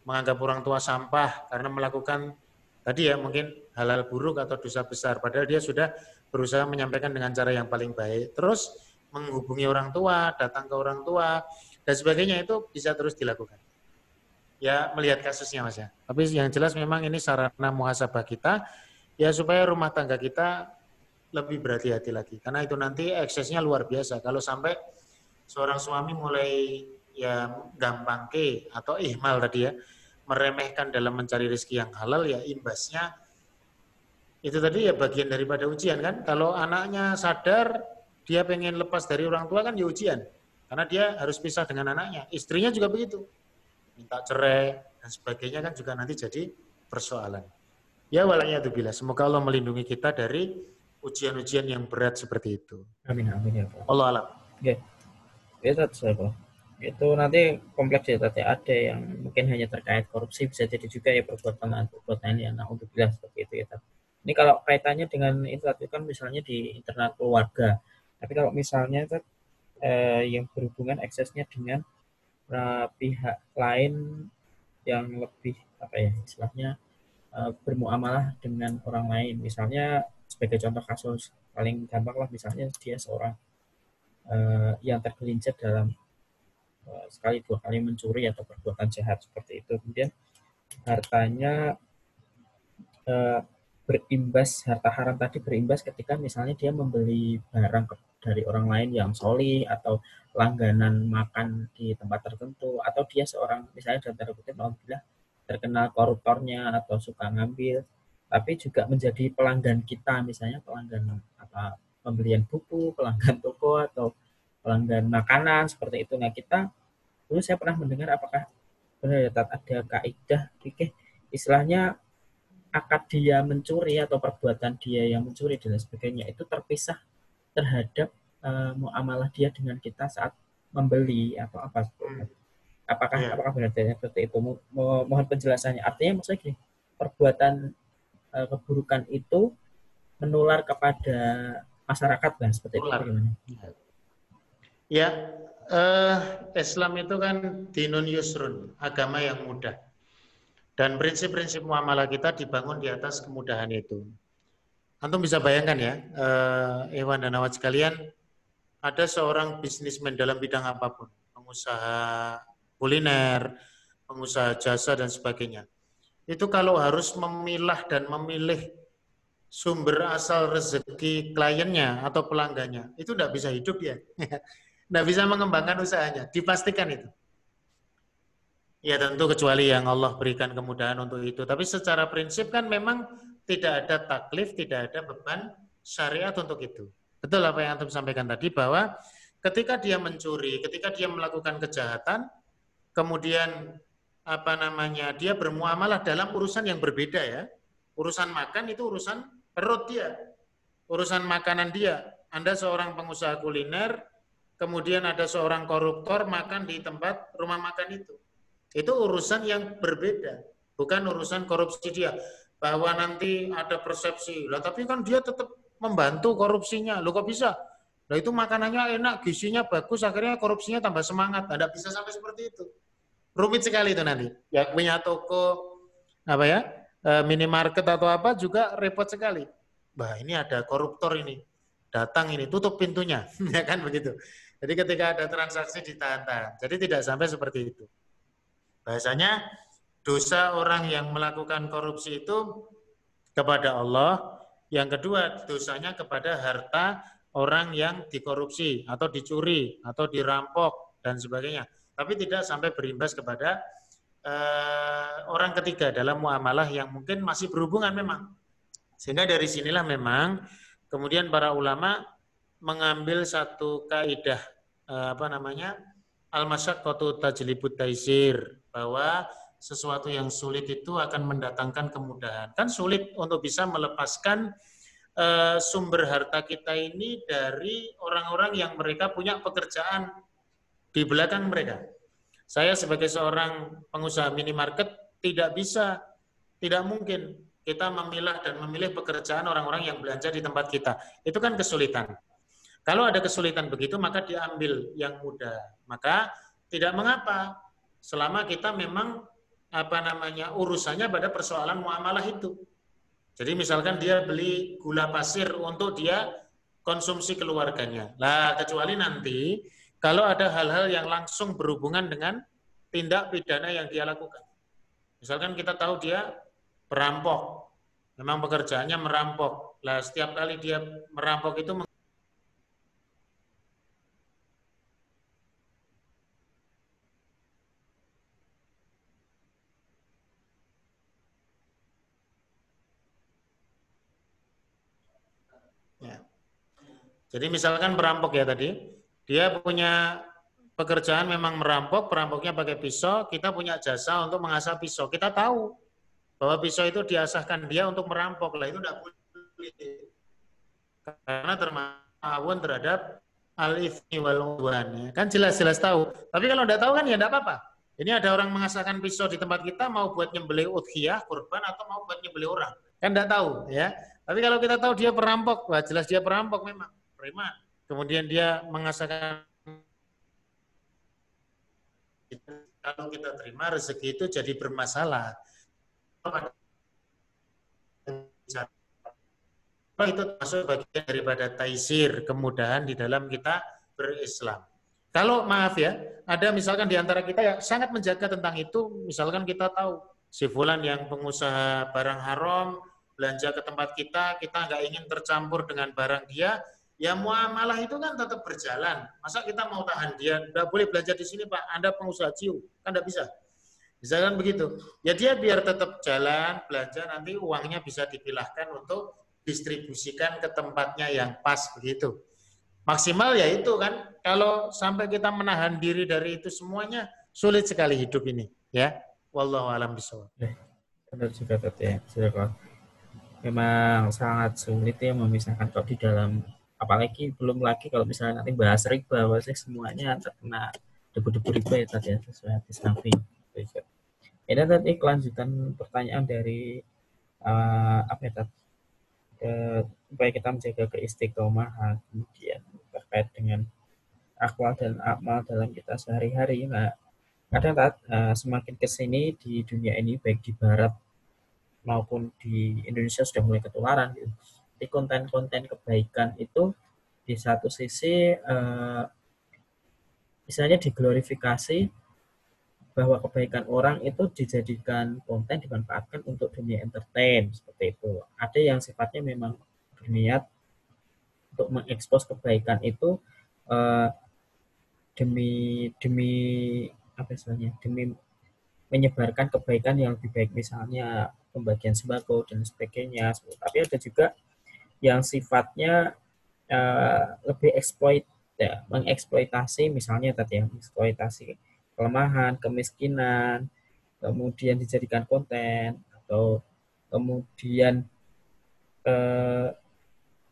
menganggap orang tua sampah karena melakukan tadi ya mungkin halal buruk atau dosa besar, padahal dia sudah berusaha menyampaikan dengan cara yang paling baik. Terus menghubungi orang tua, datang ke orang tua, dan sebagainya itu bisa terus dilakukan. Ya melihat kasusnya mas ya. Tapi yang jelas memang ini sarana muhasabah kita, ya supaya rumah tangga kita lebih berhati-hati lagi. Karena itu nanti eksesnya luar biasa. Kalau sampai seorang suami mulai ya gampang ke atau ihmal tadi ya, meremehkan dalam mencari rezeki yang halal ya imbasnya itu tadi ya bagian daripada ujian kan. Kalau anaknya sadar dia pengen lepas dari orang tua kan ya ujian. Karena dia harus pisah dengan anaknya. Istrinya juga begitu. Minta cerai dan sebagainya kan juga nanti jadi persoalan. Ya walanya itu bila. Semoga Allah melindungi kita dari ujian-ujian yang berat seperti itu. Amin amin ya Pak. Allah alam. Oke. Itu saya Pak. Itu nanti kompleks ya tadi ada yang mungkin hanya terkait korupsi bisa jadi juga ya perbuatan perbuatan yang nah untuk bilang seperti itu ya. Ini kalau kaitannya dengan itu kan misalnya di internal keluarga. Tapi kalau misalnya itu eh, yang berhubungan eksesnya dengan eh, pihak lain yang lebih apa ya istilahnya eh, bermuamalah dengan orang lain. Misalnya sebagai contoh kasus paling gampang lah misalnya dia seorang eh, yang tergelincir dalam eh, sekali dua kali mencuri atau perbuatan jahat seperti itu. Kemudian hartanya eh, berimbas harta haram tadi berimbas ketika misalnya dia membeli barang dari orang lain yang soli atau langganan makan di tempat tertentu atau dia seorang misalnya dalam tanda kutip alhamdulillah terkenal koruptornya atau suka ngambil tapi juga menjadi pelanggan kita misalnya pelanggan apa pembelian buku pelanggan toko atau pelanggan makanan seperti itu. Nah kita dulu saya pernah mendengar apakah benar ya ada kaidah fikih? Istilahnya akad dia mencuri atau perbuatan dia yang mencuri dan sebagainya itu terpisah terhadap uh, muamalah dia dengan kita saat membeli atau apa. Apakah yeah. apakah benar seperti itu? Mo mohon penjelasannya. Artinya maksudnya gini perbuatan uh, keburukan itu menular kepada masyarakat lah seperti itu gimana ya uh, Islam itu kan dinun yusrun agama yang mudah dan prinsip-prinsip muamalah kita dibangun di atas kemudahan itu. Antum bisa bayangkan ya, eh, Ewan dan Awat sekalian, ada seorang bisnismen dalam bidang apa pun, pengusaha kuliner, pengusaha jasa dan sebagainya. Itu kalau harus memilah dan memilih sumber asal rezeki kliennya atau pelanggannya, itu tidak bisa hidup ya. Tidak bisa mengembangkan usahanya, dipastikan itu. Ya tentu kecuali yang Allah berikan kemudahan untuk itu. Tapi secara prinsip kan memang tidak ada taklif, tidak ada beban syariat untuk itu. Betul apa yang Antum sampaikan tadi bahwa ketika dia mencuri, ketika dia melakukan kejahatan, kemudian apa namanya dia bermuamalah dalam urusan yang berbeda ya. Urusan makan itu urusan perut dia, urusan makanan dia. Anda seorang pengusaha kuliner, kemudian ada seorang koruptor makan di tempat rumah makan itu itu urusan yang berbeda, bukan urusan korupsi dia. Bahwa nanti ada persepsi, lah tapi kan dia tetap membantu korupsinya. Lo kok bisa? Nah itu makanannya enak, gizinya bagus, akhirnya korupsinya tambah semangat. Tidak bisa sampai seperti itu. Rumit sekali itu nanti. Ya punya toko apa ya e, minimarket atau apa juga repot sekali. Bah ini ada koruptor ini datang ini tutup pintunya, ya kan begitu. Jadi ketika ada transaksi ditahan-tahan. Jadi tidak sampai seperti itu. Bahasanya dosa orang yang melakukan korupsi itu kepada Allah, yang kedua dosanya kepada harta orang yang dikorupsi atau dicuri atau dirampok dan sebagainya. Tapi tidak sampai berimbas kepada uh, orang ketiga dalam muamalah yang mungkin masih berhubungan memang. Sehingga dari sinilah memang kemudian para ulama mengambil satu kaidah uh, apa namanya al-masyaqqatu tajlibut taisir bahwa sesuatu yang sulit itu akan mendatangkan kemudahan. Kan sulit untuk bisa melepaskan uh, sumber harta kita ini dari orang-orang yang mereka punya pekerjaan di belakang mereka. Saya sebagai seorang pengusaha minimarket tidak bisa, tidak mungkin kita memilah dan memilih pekerjaan orang-orang yang belanja di tempat kita. Itu kan kesulitan. Kalau ada kesulitan begitu, maka diambil yang mudah. Maka tidak mengapa selama kita memang apa namanya urusannya pada persoalan muamalah itu. Jadi misalkan dia beli gula pasir untuk dia konsumsi keluarganya. Lah kecuali nanti kalau ada hal-hal yang langsung berhubungan dengan tindak pidana yang dia lakukan. Misalkan kita tahu dia perampok, memang pekerjaannya merampok. Lah setiap kali dia merampok itu Jadi misalkan perampok ya tadi, dia punya pekerjaan memang merampok, perampoknya pakai pisau, kita punya jasa untuk mengasah pisau. Kita tahu bahwa pisau itu diasahkan dia untuk merampok. Lah itu tidak boleh. Karena termasuk terhadap al-ithmi wal ya. Kan jelas-jelas tahu. Tapi kalau tidak tahu kan ya tidak apa-apa. Ini ada orang mengasahkan pisau di tempat kita mau buat nyembelih udhiyah, kurban atau mau buat nyembelih orang. Kan tidak tahu ya. Tapi kalau kita tahu dia perampok, wah jelas dia perampok memang preman. Kemudian dia mengasahkan kalau kita terima rezeki itu jadi bermasalah. Itu masuk bagian daripada taisir, kemudahan di dalam kita berislam. Kalau maaf ya, ada misalkan di antara kita yang sangat menjaga tentang itu, misalkan kita tahu si fulan yang pengusaha barang haram, belanja ke tempat kita, kita nggak ingin tercampur dengan barang dia, ya muamalah itu kan tetap berjalan. Masa kita mau tahan dia, tidak boleh belajar di sini Pak, Anda pengusaha ciu, kan tidak bisa. Kan begitu. Ya dia biar tetap jalan, belanja, nanti uangnya bisa dipilahkan untuk distribusikan ke tempatnya yang pas begitu. Maksimal ya itu kan, kalau sampai kita menahan diri dari itu semuanya, sulit sekali hidup ini. Ya, Wallahu alam bisawab. Eh, benar juga tadi ya, Memang sangat sulit ya memisahkan kok di dalam apalagi belum lagi kalau misalnya nanti bahas riba bahasanya semuanya terkena debu-debu riba ya tadi ya sesuai hadis Nabi ini tadi kelanjutan pertanyaan dari uh, apa ya tadi uh, supaya kita menjaga keistiqomahan kemudian terkait dengan akwal dan amal dalam kita sehari-hari. Nah kadang tat, uh, semakin ke sini di dunia ini baik di barat maupun di Indonesia sudah mulai ketularan gitu di konten-konten kebaikan itu di satu sisi uh, misalnya diglorifikasi bahwa kebaikan orang itu dijadikan konten dimanfaatkan untuk dunia entertain seperti itu. Ada yang sifatnya memang berniat untuk mengekspos kebaikan itu uh, demi demi apa istilahnya demi menyebarkan kebaikan yang lebih baik misalnya pembagian sembako dan sebagainya. Tapi ada juga yang sifatnya uh, lebih eksploit ya, mengeksploitasi misalnya tadi yang eksploitasi kelemahan, kemiskinan, kemudian dijadikan konten atau kemudian uh,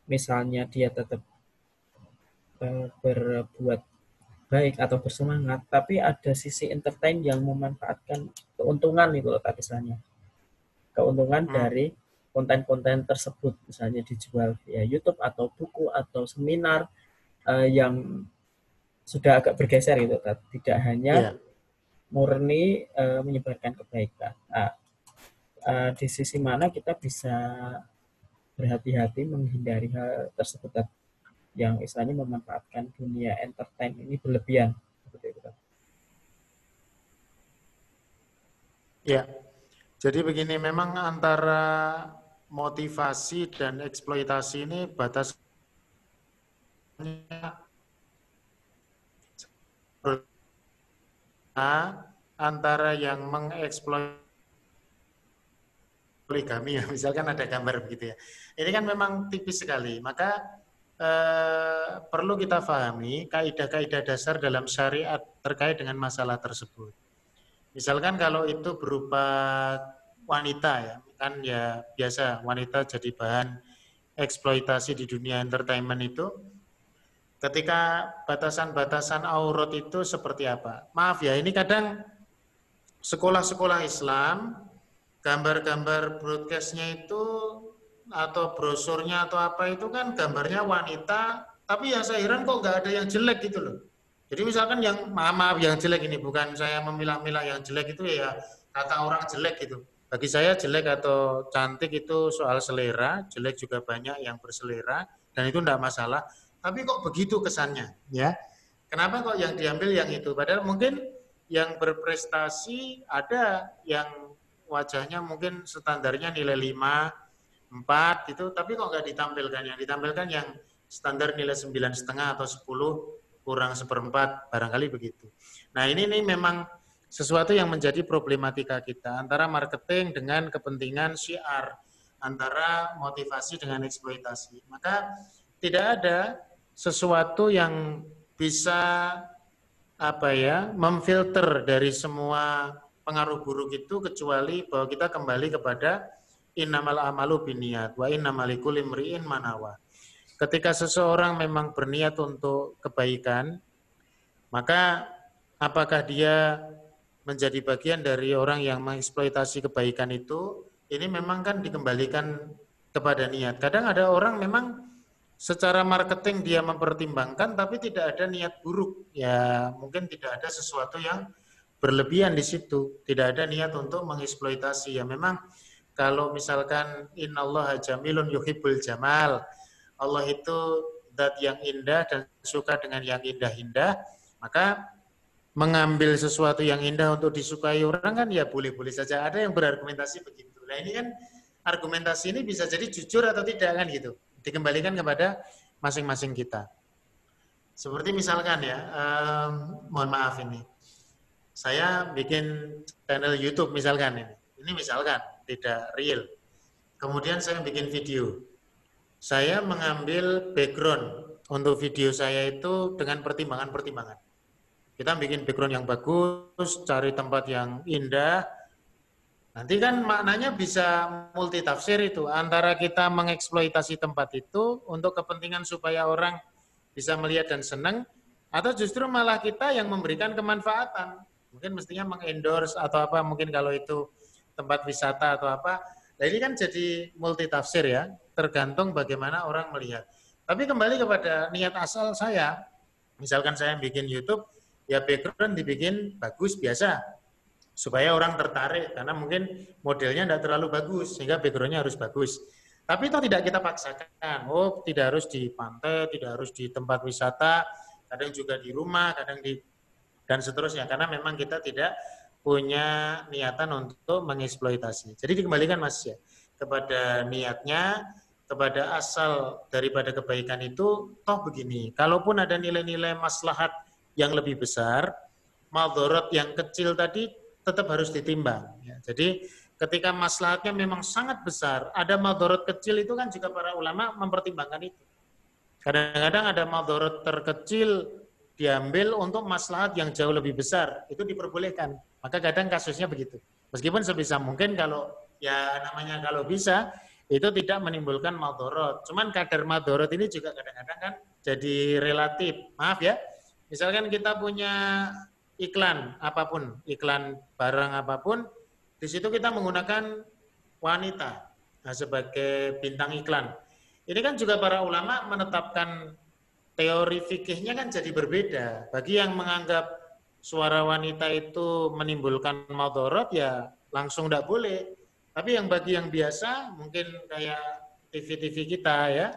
misalnya dia tetap uh, berbuat baik atau bersemangat, tapi ada sisi entertain yang memanfaatkan keuntungan itu loh tadi misalnya. Keuntungan hmm. dari konten-konten tersebut misalnya dijual via YouTube atau buku atau seminar uh, yang sudah agak bergeser gitu tidak hanya yeah. murni uh, menyebarkan kebaikan. Nah, uh, di sisi mana kita bisa berhati-hati menghindari hal tersebut yang istilahnya memanfaatkan dunia entertain ini berlebihan. Seperti itu Ya, jadi begini memang antara motivasi dan eksploitasi ini batas antara yang mengeksploitasi poligami ya, misalkan ada gambar begitu ya. Ini kan memang tipis sekali, maka eh, perlu kita pahami kaidah-kaidah dasar dalam syariat terkait dengan masalah tersebut. Misalkan kalau itu berupa wanita ya, kan ya biasa wanita jadi bahan eksploitasi di dunia entertainment itu ketika batasan-batasan aurat itu seperti apa? Maaf ya, ini kadang sekolah-sekolah Islam gambar-gambar broadcastnya itu atau brosurnya atau apa itu kan gambarnya wanita, tapi yang saya heran kok nggak ada yang jelek gitu loh. Jadi misalkan yang maaf, maaf yang jelek ini bukan saya memilah-milah yang jelek itu ya kata orang jelek gitu. Bagi saya jelek atau cantik itu soal selera, jelek juga banyak yang berselera. dan itu tidak masalah. Tapi kok begitu kesannya, ya? Kenapa kok yang diambil yang itu? Padahal mungkin yang berprestasi ada yang wajahnya mungkin standarnya nilai 5, 4 gitu, tapi kok nggak ditampilkan? Yang ditampilkan yang standar nilai sembilan setengah atau 10 kurang seperempat, barangkali begitu. Nah ini, ini memang sesuatu yang menjadi problematika kita antara marketing dengan kepentingan syiar, antara motivasi dengan eksploitasi. Maka tidak ada sesuatu yang bisa apa ya memfilter dari semua pengaruh buruk itu kecuali bahwa kita kembali kepada innamal amalu biniat wa innamal imri'in manawa. Ketika seseorang memang berniat untuk kebaikan, maka apakah dia menjadi bagian dari orang yang mengeksploitasi kebaikan itu? Ini memang kan dikembalikan kepada niat. Kadang ada orang memang secara marketing dia mempertimbangkan tapi tidak ada niat buruk ya mungkin tidak ada sesuatu yang berlebihan di situ tidak ada niat untuk mengeksploitasi ya memang kalau misalkan innallaha jamilun yuhibbul jamal Allah itu zat yang indah dan suka dengan yang indah-indah maka mengambil sesuatu yang indah untuk disukai orang kan ya boleh-boleh saja ada yang berargumentasi begitu nah ini kan argumentasi ini bisa jadi jujur atau tidak kan gitu dikembalikan kepada masing-masing kita. Seperti misalkan ya, um, mohon maaf ini, saya bikin channel YouTube misalkan ini, ini misalkan tidak real. Kemudian saya bikin video, saya mengambil background untuk video saya itu dengan pertimbangan-pertimbangan. Kita bikin background yang bagus, cari tempat yang indah, Nanti kan maknanya bisa multi tafsir itu antara kita mengeksploitasi tempat itu untuk kepentingan supaya orang bisa melihat dan senang atau justru malah kita yang memberikan kemanfaatan. Mungkin mestinya mengendorse atau apa mungkin kalau itu tempat wisata atau apa. Nah ini kan jadi multi tafsir ya, tergantung bagaimana orang melihat. Tapi kembali kepada niat asal saya, misalkan saya bikin YouTube, ya background dibikin bagus biasa, supaya orang tertarik karena mungkin modelnya tidak terlalu bagus sehingga backgroundnya harus bagus. Tapi itu tidak kita paksakan. Oh, tidak harus di pantai, tidak harus di tempat wisata, kadang juga di rumah, kadang di dan seterusnya karena memang kita tidak punya niatan untuk mengeksploitasi. Jadi dikembalikan Mas ya kepada niatnya, kepada asal daripada kebaikan itu toh begini. Kalaupun ada nilai-nilai maslahat yang lebih besar, maldorot yang kecil tadi tetap harus ditimbang. Ya. Jadi ketika maslahatnya memang sangat besar, ada madorot kecil itu kan juga para ulama mempertimbangkan itu. Kadang-kadang ada madorot terkecil diambil untuk maslahat yang jauh lebih besar, itu diperbolehkan. Maka kadang kasusnya begitu. Meskipun sebisa mungkin kalau ya namanya kalau bisa itu tidak menimbulkan madorot. Cuman kadar madorot ini juga kadang-kadang kan jadi relatif. Maaf ya, misalkan kita punya iklan apa pun, iklan barang apa pun, di situ kita menggunakan wanita nah, sebagai bintang iklan. Ini kan juga para ulama menetapkan teori fikihnya kan jadi berbeda. Bagi yang menganggap suara wanita itu menimbulkan madorot ya langsung tidak boleh. Tapi yang bagi yang biasa mungkin kayak TV-TV kita ya,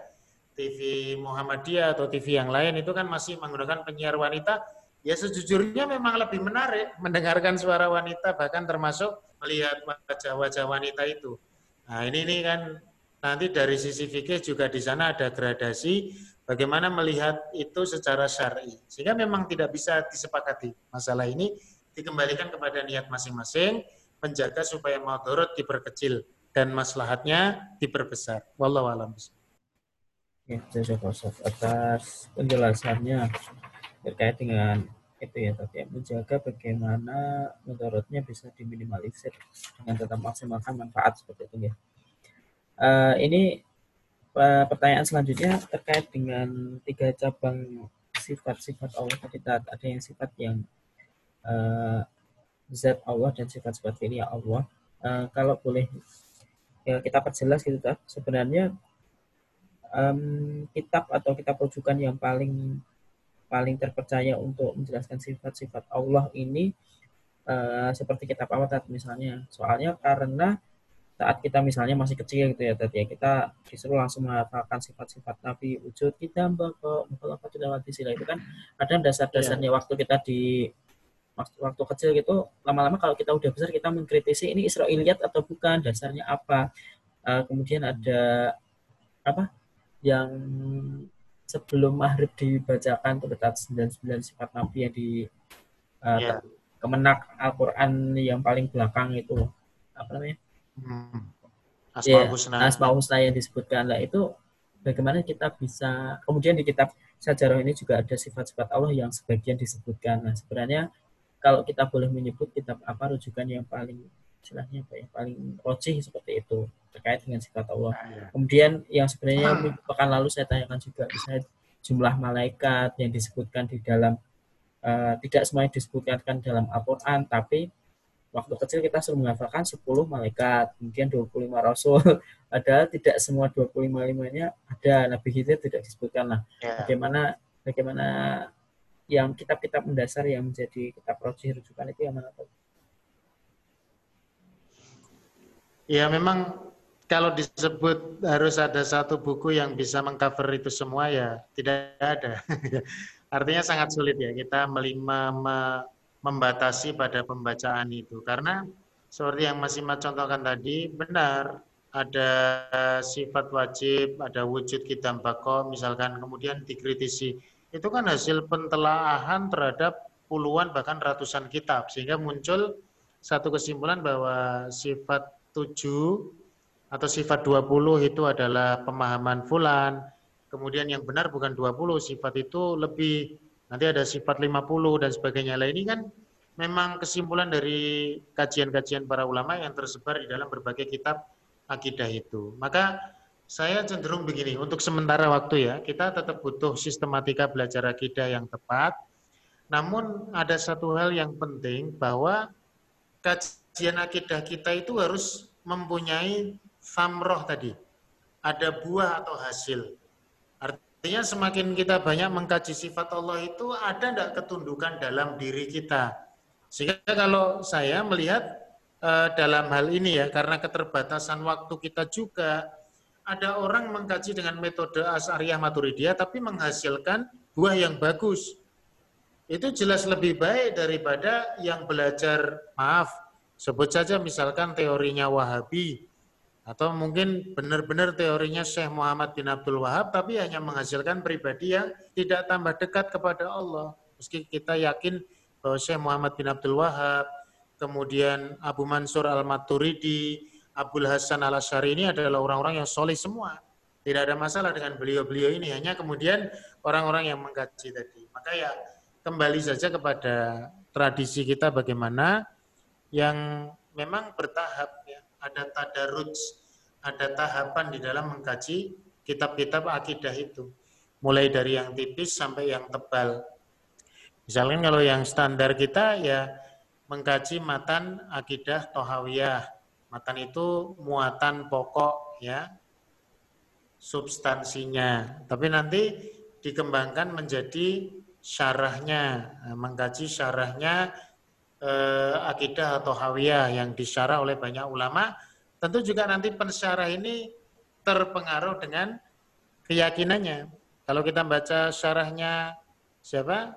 TV Muhammadiyah atau TV yang lain itu kan masih menggunakan penyiar wanita, Ya sejujurnya memang lebih menarik mendengarkan suara wanita bahkan termasuk melihat wajah-wajah wanita itu. Nah ini, ini kan nanti dari sisi fikih juga di sana ada gradasi bagaimana melihat itu secara syar'i. Sehingga memang tidak bisa disepakati masalah ini dikembalikan kepada niat masing-masing menjaga supaya madorot diperkecil dan maslahatnya diperbesar. Wallahu a'lam Terima kasih atas penjelasannya terkait dengan itu ya tadi ya, menjaga bagaimana menurutnya bisa diminimalisir dengan tetap maksimalkan manfaat seperti itu ya. Uh, ini uh, pertanyaan selanjutnya terkait dengan tiga cabang sifat-sifat Allah tadi ada yang sifat yang uh, zat Allah dan sifat-sifat ini ya Allah. Uh, kalau boleh ya kita perjelas gitu tak sebenarnya um, kitab atau kitab rujukan yang paling paling terpercaya untuk menjelaskan sifat-sifat Allah ini uh, seperti kitab Awatat misalnya. Soalnya karena saat kita misalnya masih kecil gitu ya tadi ya kita disuruh langsung menghafalkan sifat-sifat Nabi wujud kita mbak mukhalafat sila itu kan ada dasar-dasarnya yeah. waktu kita di waktu kecil gitu lama-lama kalau kita udah besar kita mengkritisi ini Israiliyat atau bukan dasarnya apa uh, kemudian ada apa yang sebelum maghrib dibacakan terdapat 99 sifat Nabi yang di uh, yeah. kemenak Al-Quran yang paling belakang itu apa namanya Hmm. Asmaul ya, Husna. Asmaul Husna yang disebutkan lah itu bagaimana kita bisa kemudian di kitab Sajarah ini juga ada sifat-sifat Allah yang sebagian disebutkan. Nah, sebenarnya kalau kita boleh menyebut kitab apa rujukan yang paling istilahnya apa ya paling rojih seperti itu terkait dengan sifat Allah. Ah, ya. Kemudian yang sebenarnya pekan lalu saya tanyakan juga bisa jumlah malaikat yang disebutkan di dalam uh, tidak semuanya disebutkan dalam Al-Qur'an tapi waktu kecil kita suruh menghafalkan 10 malaikat, kemudian 25 rasul. Ada tidak semua 25 limanya ada Nabi Khidir tidak disebutkan lah. Yeah. Bagaimana bagaimana yang kitab-kitab mendasar yang menjadi kitab rojih rujukan itu yang mana? Ya memang kalau disebut harus ada satu buku yang bisa mengcover itu semua ya tidak ada. Artinya sangat sulit ya kita melima, membatasi pada pembacaan itu karena seperti yang Mas Imad contohkan tadi benar ada sifat wajib, ada wujud kita bako misalkan kemudian dikritisi itu kan hasil pentelaahan terhadap puluhan bahkan ratusan kitab sehingga muncul satu kesimpulan bahwa sifat tujuh atau sifat 20 itu adalah pemahaman fulan kemudian yang benar bukan 20 sifat itu lebih nanti ada sifat 50 dan sebagainya. Lah ini kan memang kesimpulan dari kajian-kajian para ulama yang tersebar di dalam berbagai kitab akidah itu. Maka saya cenderung begini, untuk sementara waktu ya, kita tetap butuh sistematika belajar akidah yang tepat. Namun ada satu hal yang penting bahwa akidah kita itu harus mempunyai samroh tadi. Ada buah atau hasil. Artinya semakin kita banyak mengkaji sifat Allah itu ada tidak ketundukan dalam diri kita. Sehingga kalau saya melihat uh, dalam hal ini ya, karena keterbatasan waktu kita juga, ada orang mengkaji dengan metode As'ariyah Maturidiyah tapi menghasilkan buah yang bagus. Itu jelas lebih baik daripada yang belajar, maaf, sebut saja misalkan teorinya Wahabi, atau mungkin benar-benar teorinya Syekh Muhammad bin Abdul Wahab tapi hanya menghasilkan pribadi yang tidak tambah dekat kepada Allah. Meski kita yakin bahwa Syekh Muhammad bin Abdul Wahab, kemudian Abu Mansur Al-Maturidi, Abdul Hasan Al-Asyari ini adalah orang-orang yang soleh semua. Tidak ada masalah dengan beliau-beliau ini, hanya kemudian orang-orang yang mengkaji tadi. Maka ya kembali saja kepada tradisi kita bagaimana yang memang bertahap ada tadaruj, ada tahapan di dalam mengkaji kitab-kitab akidah itu. Mulai dari yang tipis sampai yang tebal. Misalnya kalau yang standar kita ya mengkaji matan akidah tohawiyah. Matan itu muatan pokok ya, substansinya. Tapi nanti dikembangkan menjadi syarahnya, mengkaji syarahnya eh, akidah atau hawiyah yang disyarah oleh banyak ulama, tentu juga nanti pensyarah ini terpengaruh dengan keyakinannya. Kalau kita baca syarahnya siapa?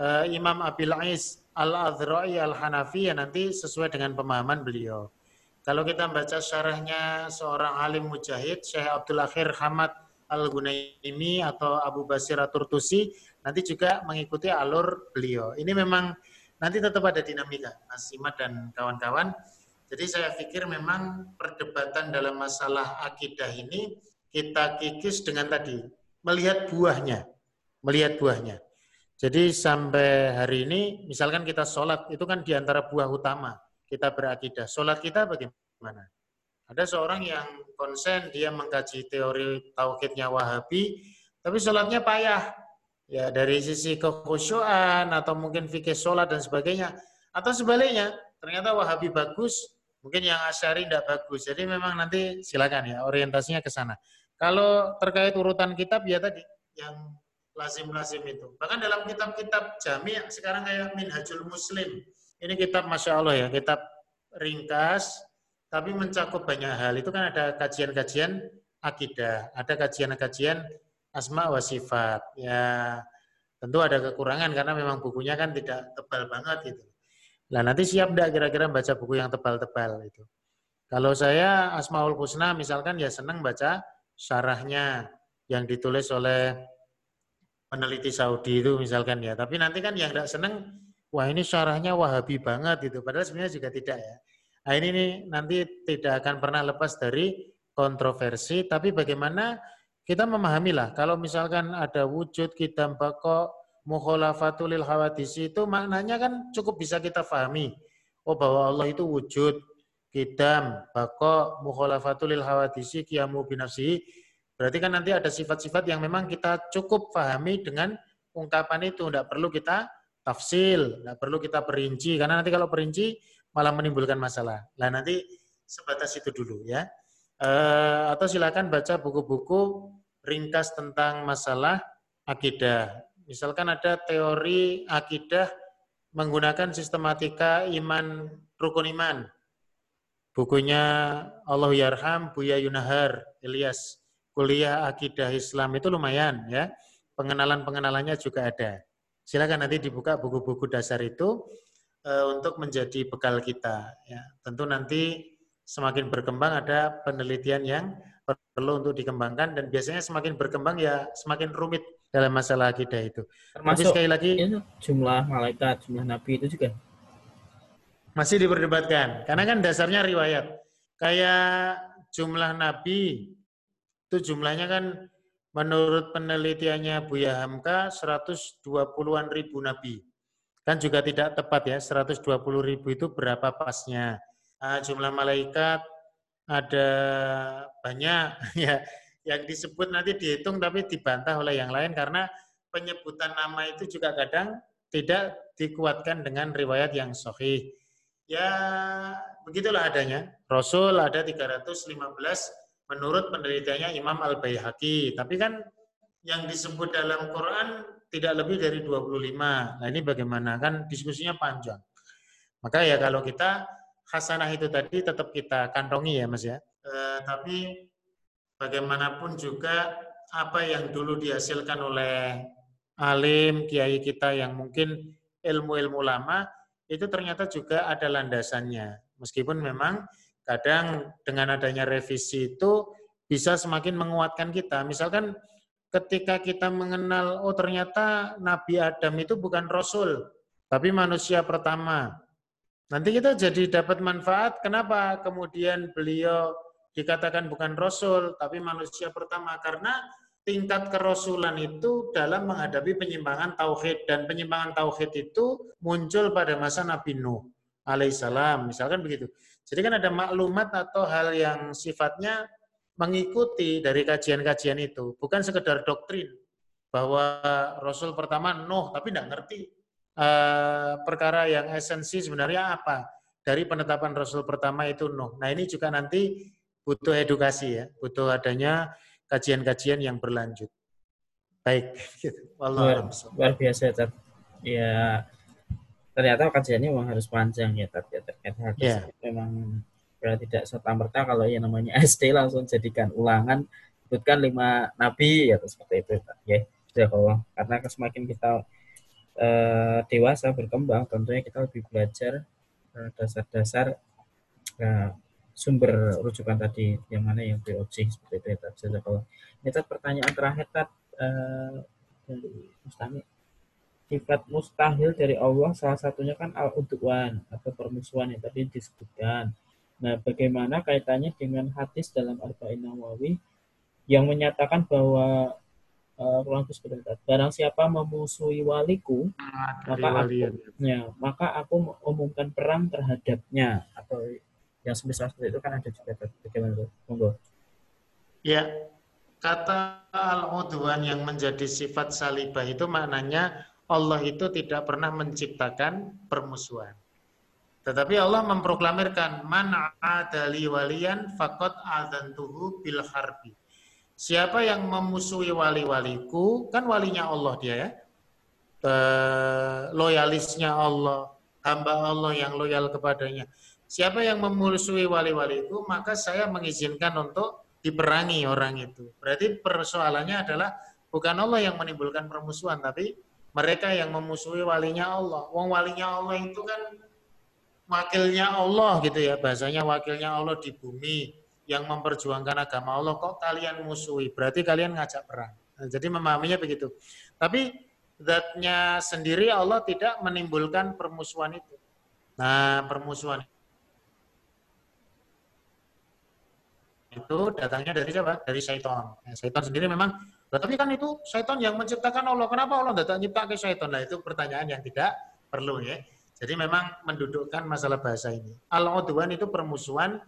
Eh, Imam Abil Ais Al-Adhra'i Al-Hanafi ya nanti sesuai dengan pemahaman beliau. Kalau kita baca syarahnya seorang alim mujahid, Syekh Abdul Akhir Hamad Al-Gunaimi atau Abu Basir Aturtusi, nanti juga mengikuti alur beliau. Ini memang nanti tetap ada dinamika, Mas Imad dan kawan-kawan. Jadi saya pikir memang perdebatan dalam masalah akidah ini kita kikis dengan tadi melihat buahnya, melihat buahnya. Jadi sampai hari ini, misalkan kita sholat, itu kan di antara buah utama kita berakidah. Sholat kita bagaimana? Ada seorang yang konsen, dia mengkaji teori tauhidnya Wahabi, tapi sholatnya payah ya dari sisi kekhusyuan atau mungkin fikih sholat dan sebagainya atau sebaliknya ternyata wahabi bagus mungkin yang asyari tidak bagus. Jadi memang nanti silakan ya orientasinya ke sana. Kalau terkait urutan kitab ya tadi yang lazim-lazim itu. Bahkan dalam kitab-kitab jami sekarang kayak Minhajul Muslim. Ini kitab masya Allah ya kitab ringkas tapi mencakup banyak hal. Itu kan ada kajian-kajian akidah, ada kajian-kajian asma wa sifat. Ya, tentu ada kekurangan karena memang bukunya kan tidak tebal banget gitu. Nah, nanti siap enggak kira-kira baca buku yang tebal-tebal itu? Kalau saya Asmaul Husna misalkan ya senang baca syarahnya yang ditulis oleh peneliti Saudi itu misalkan ya. Tapi nanti kan yang tidak senang, wah ini syarahnya wahabi banget itu. Padahal sebenarnya juga tidak ya. Nah ini nih nanti tidak akan pernah lepas dari kontroversi, tapi bagaimana kita memahami lah. Kalau misalkan ada wujud kita bako mukholafatulil hawadisi itu maknanya kan cukup bisa kita pahami. Oh bahwa Allah itu wujud, kidam, bako, mukholafatulil hawadisi, kiamu binafsi. Berarti kan nanti ada sifat-sifat yang memang kita cukup pahami dengan ungkapan itu. Tidak perlu kita tafsil, tidak perlu kita perinci. Karena nanti kalau perinci malah menimbulkan masalah. Nah nanti sebatas itu dulu ya. E, atau silakan baca buku-buku ringkas tentang masalah akidah. Misalkan ada teori akidah menggunakan sistematika iman rukun iman. Bukunya Allah Yarham Buya Yunahar Ilyas kuliah akidah Islam itu lumayan ya. Pengenalan-pengenalannya juga ada. Silakan nanti dibuka buku-buku dasar itu uh, untuk menjadi bekal kita. Ya, tentu nanti semakin berkembang ada penelitian yang perlu untuk dikembangkan dan biasanya semakin berkembang ya semakin rumit dalam masalah akidah itu. Termasuk Tapi sekali lagi jumlah malaikat, jumlah nabi itu juga masih diperdebatkan karena kan dasarnya riwayat. Kayak jumlah nabi itu jumlahnya kan menurut penelitiannya Buya Hamka 120-an ribu nabi. Kan juga tidak tepat ya, 120 ribu itu berapa pasnya. Nah, jumlah malaikat ada banyak ya yang disebut nanti dihitung tapi dibantah oleh yang lain karena penyebutan nama itu juga kadang tidak dikuatkan dengan riwayat yang sahih. Ya begitulah adanya. Rasul ada 315 menurut penelitiannya Imam Al-Baihaqi. Tapi kan yang disebut dalam Quran tidak lebih dari 25. Nah ini bagaimana? Kan diskusinya panjang. Maka ya kalau kita hasanah itu tadi tetap kita kantongi ya Mas ya. E, tapi bagaimanapun juga apa yang dulu dihasilkan oleh alim, kiai kita yang mungkin ilmu-ilmu lama, itu ternyata juga ada landasannya. Meskipun memang kadang dengan adanya revisi itu bisa semakin menguatkan kita. Misalkan ketika kita mengenal, oh ternyata Nabi Adam itu bukan Rasul, tapi manusia pertama. Nanti kita jadi dapat manfaat, kenapa kemudian beliau dikatakan bukan Rasul, tapi manusia pertama? Karena tingkat kerasulan itu dalam menghadapi penyimpangan tauhid. Dan penyimpangan tauhid itu muncul pada masa Nabi Nuh alaihissalam misalkan begitu. Jadi kan ada maklumat atau hal yang sifatnya mengikuti dari kajian-kajian itu, bukan sekedar doktrin bahwa Rasul pertama Nuh, tapi tidak ngerti uh, perkara yang esensi sebenarnya apa dari penetapan Rasul pertama itu Nuh. Nah ini juga nanti butuh edukasi ya, butuh adanya kajian-kajian yang berlanjut. Baik, luar, luar biasa Tat. Ya ternyata kajiannya memang harus panjang ya Tat ya terkait hadis yeah. memang ya tidak serta merta kalau yang namanya SD langsung jadikan ulangan sebutkan lima nabi ya seperti itu ya sudah kalau karena semakin kita uh, dewasa berkembang tentunya kita lebih belajar eh, dasar-dasar uh, sumber rujukan tadi yang mana yang BOC seperti itu ya kalau ini pertanyaan terakhir tat uh, dari Mustami. Sifat mustahil dari Allah salah satunya kan al-udwan atau permusuhan yang tadi disebutkan. Nah, bagaimana kaitannya dengan hadis dalam Arba'in Nawawi yang menyatakan bahwa uh, barang siapa memusuhi waliku ah, maka aku, ya, maka aku umumkan perang terhadapnya. Atau yang semisal seperti itu kan ada juga bagaimana monggo. Ya kata al-udwan yang menjadi sifat salibah itu maknanya Allah itu tidak pernah menciptakan permusuhan. Tetapi Allah memproklamirkan man adali waliyan fakot adantuhu bil harbi. Siapa yang memusuhi wali-waliku, kan walinya Allah dia ya. E, loyalisnya Allah, hamba Allah yang loyal kepadanya. siapa yang memusuhi wali-wali itu, maka saya mengizinkan untuk diperangi orang itu. Berarti persoalannya adalah bukan Allah yang menimbulkan permusuhan, tapi mereka yang memusuhi walinya Allah. Wong walinya Allah itu kan wakilnya Allah gitu ya, bahasanya wakilnya Allah di bumi yang memperjuangkan agama Allah kok kalian musuhi, berarti kalian ngajak perang. Nah, jadi memahaminya begitu. Tapi zatnya sendiri Allah tidak menimbulkan permusuhan itu. Nah, permusuhan itu datangnya dari siapa? Dari syaitan. Nah, syaitan sendiri memang, tapi kan itu syaitan yang menciptakan Allah. Kenapa Allah tidak menciptakan syaitan? Nah, itu pertanyaan yang tidak perlu ya. Jadi memang mendudukkan masalah bahasa ini. Al-udwan itu permusuhan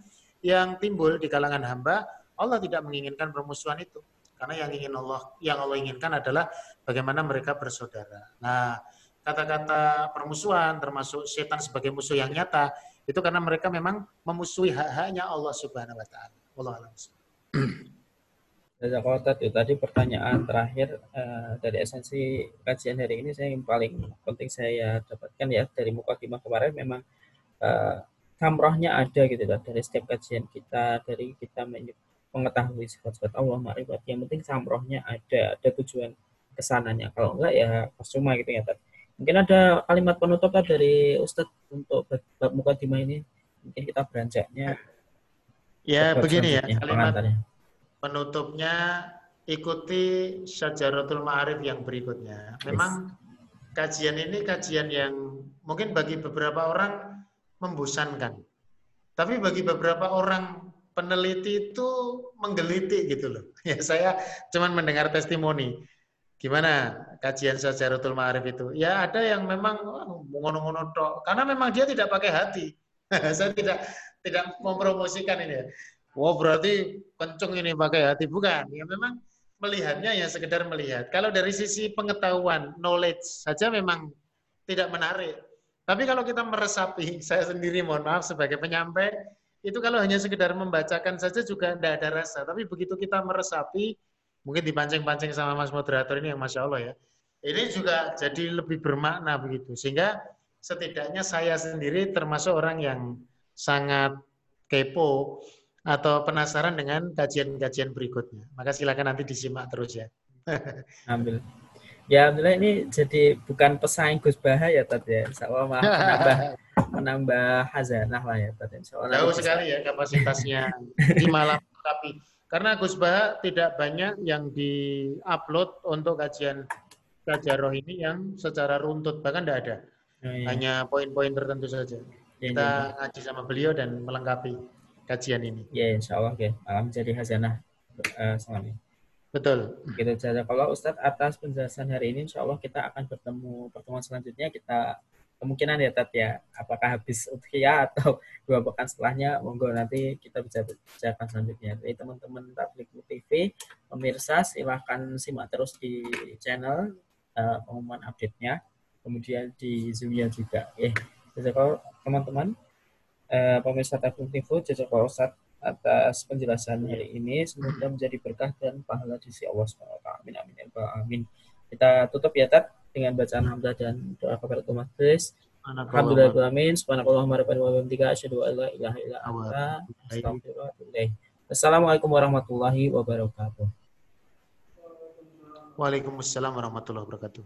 yang timbul di kalangan hamba. Allah tidak menginginkan permusuhan itu. Karena yang ingin Allah, yang Allah inginkan adalah bagaimana mereka bersaudara. Nah, kata-kata permusuhan termasuk setan sebagai musuh yang nyata itu karena mereka memang memusuhi hak-haknya Allah Subhanahu wa taala. Allah alam. tadi pertanyaan terakhir uh, dari esensi kajian hari ini saya yang paling penting saya dapatkan ya dari muka kemarin memang uh, kamrohnya ada gitu lah dari setiap kajian kita dari kita mengetahui sifat-sifat Allah makrifat yang penting samrohnya ada ada tujuan ke sananya. Kalau enggak ya percuma gitu ya mungkin ada kalimat penutup dari Ustadz untuk bab mukadimah ini? Mungkin kita beranjaknya. Ya, begini ya, kalimat penutupnya ikuti syajaratul ma'arif yang berikutnya. Memang kajian ini kajian yang mungkin bagi beberapa orang membosankan. Tapi bagi beberapa orang peneliti itu menggeliti gitu loh. Ya saya cuman mendengar testimoni. Gimana kajian syajaratul ma'arif itu? Ya ada yang memang ngono-ngono karena memang dia tidak pakai hati. saya tidak tidak mempromosikan ini ya. Wow berarti kenceng ini pakai hati bukan? Ya memang melihatnya ya sekedar melihat. Kalau dari sisi pengetahuan, knowledge saja memang tidak menarik. Tapi kalau kita meresapi, saya sendiri mohon maaf sebagai penyampai, itu kalau hanya sekedar membacakan saja juga tidak ada rasa. Tapi begitu kita meresapi, mungkin dipancing-pancing sama Mas Moderator ini yang Masya Allah ya, ini juga jadi lebih bermakna begitu. Sehingga setidaknya saya sendiri termasuk orang yang sangat kepo atau penasaran dengan kajian-kajian berikutnya. Maka silakan nanti disimak terus ya. Ambil. Ya, alhamdulillah ini jadi bukan pesaing Gus Baha ya tadi ya. Insya Allah malah menambah, menambah hazanah lah ya tadi. Jauh sekali ya kapasitasnya di malam tapi karena Gus Baha tidak banyak yang di-upload untuk kajian kajaroh ini yang secara runtut bahkan tidak ada. Oh, iya. Hanya poin-poin tertentu saja. Iya, kita ya, ngaji sama beliau dan melengkapi kajian ini. Ya, insya Allah. Okay. Malam jadi hazanah uh, selama Betul. Gitu saja. Kalau Ustadz atas penjelasan hari ini, insya Allah kita akan bertemu pertemuan selanjutnya. Kita kemungkinan ya Tat ya, apakah habis utia atau dua pekan setelahnya, monggo nanti kita bisa bicarakan selanjutnya. Jadi teman-teman Tablik TV, pemirsa silahkan simak terus di channel uh, pengumuman update-nya, kemudian di Zoom-nya juga. Eh, kalau teman-teman uh, pemirsa Tabung Info, jajak Ustaz atas penjelasan hari ini. Semoga menjadi berkah dan pahala di sisi Allah SWT. Amin, amin, ya amin. Kita tutup ya, Tat, dengan bacaan hamdah dan doa kepada umat Kris. Alhamdulillah, amin. Subhanakallah, warahmatullahi wabarakatuh. Asyhadu an la ilaha illa anta. Assalamualaikum warahmatullahi wabarakatuh. Waalaikumsalam warahmatullahi wabarakatuh.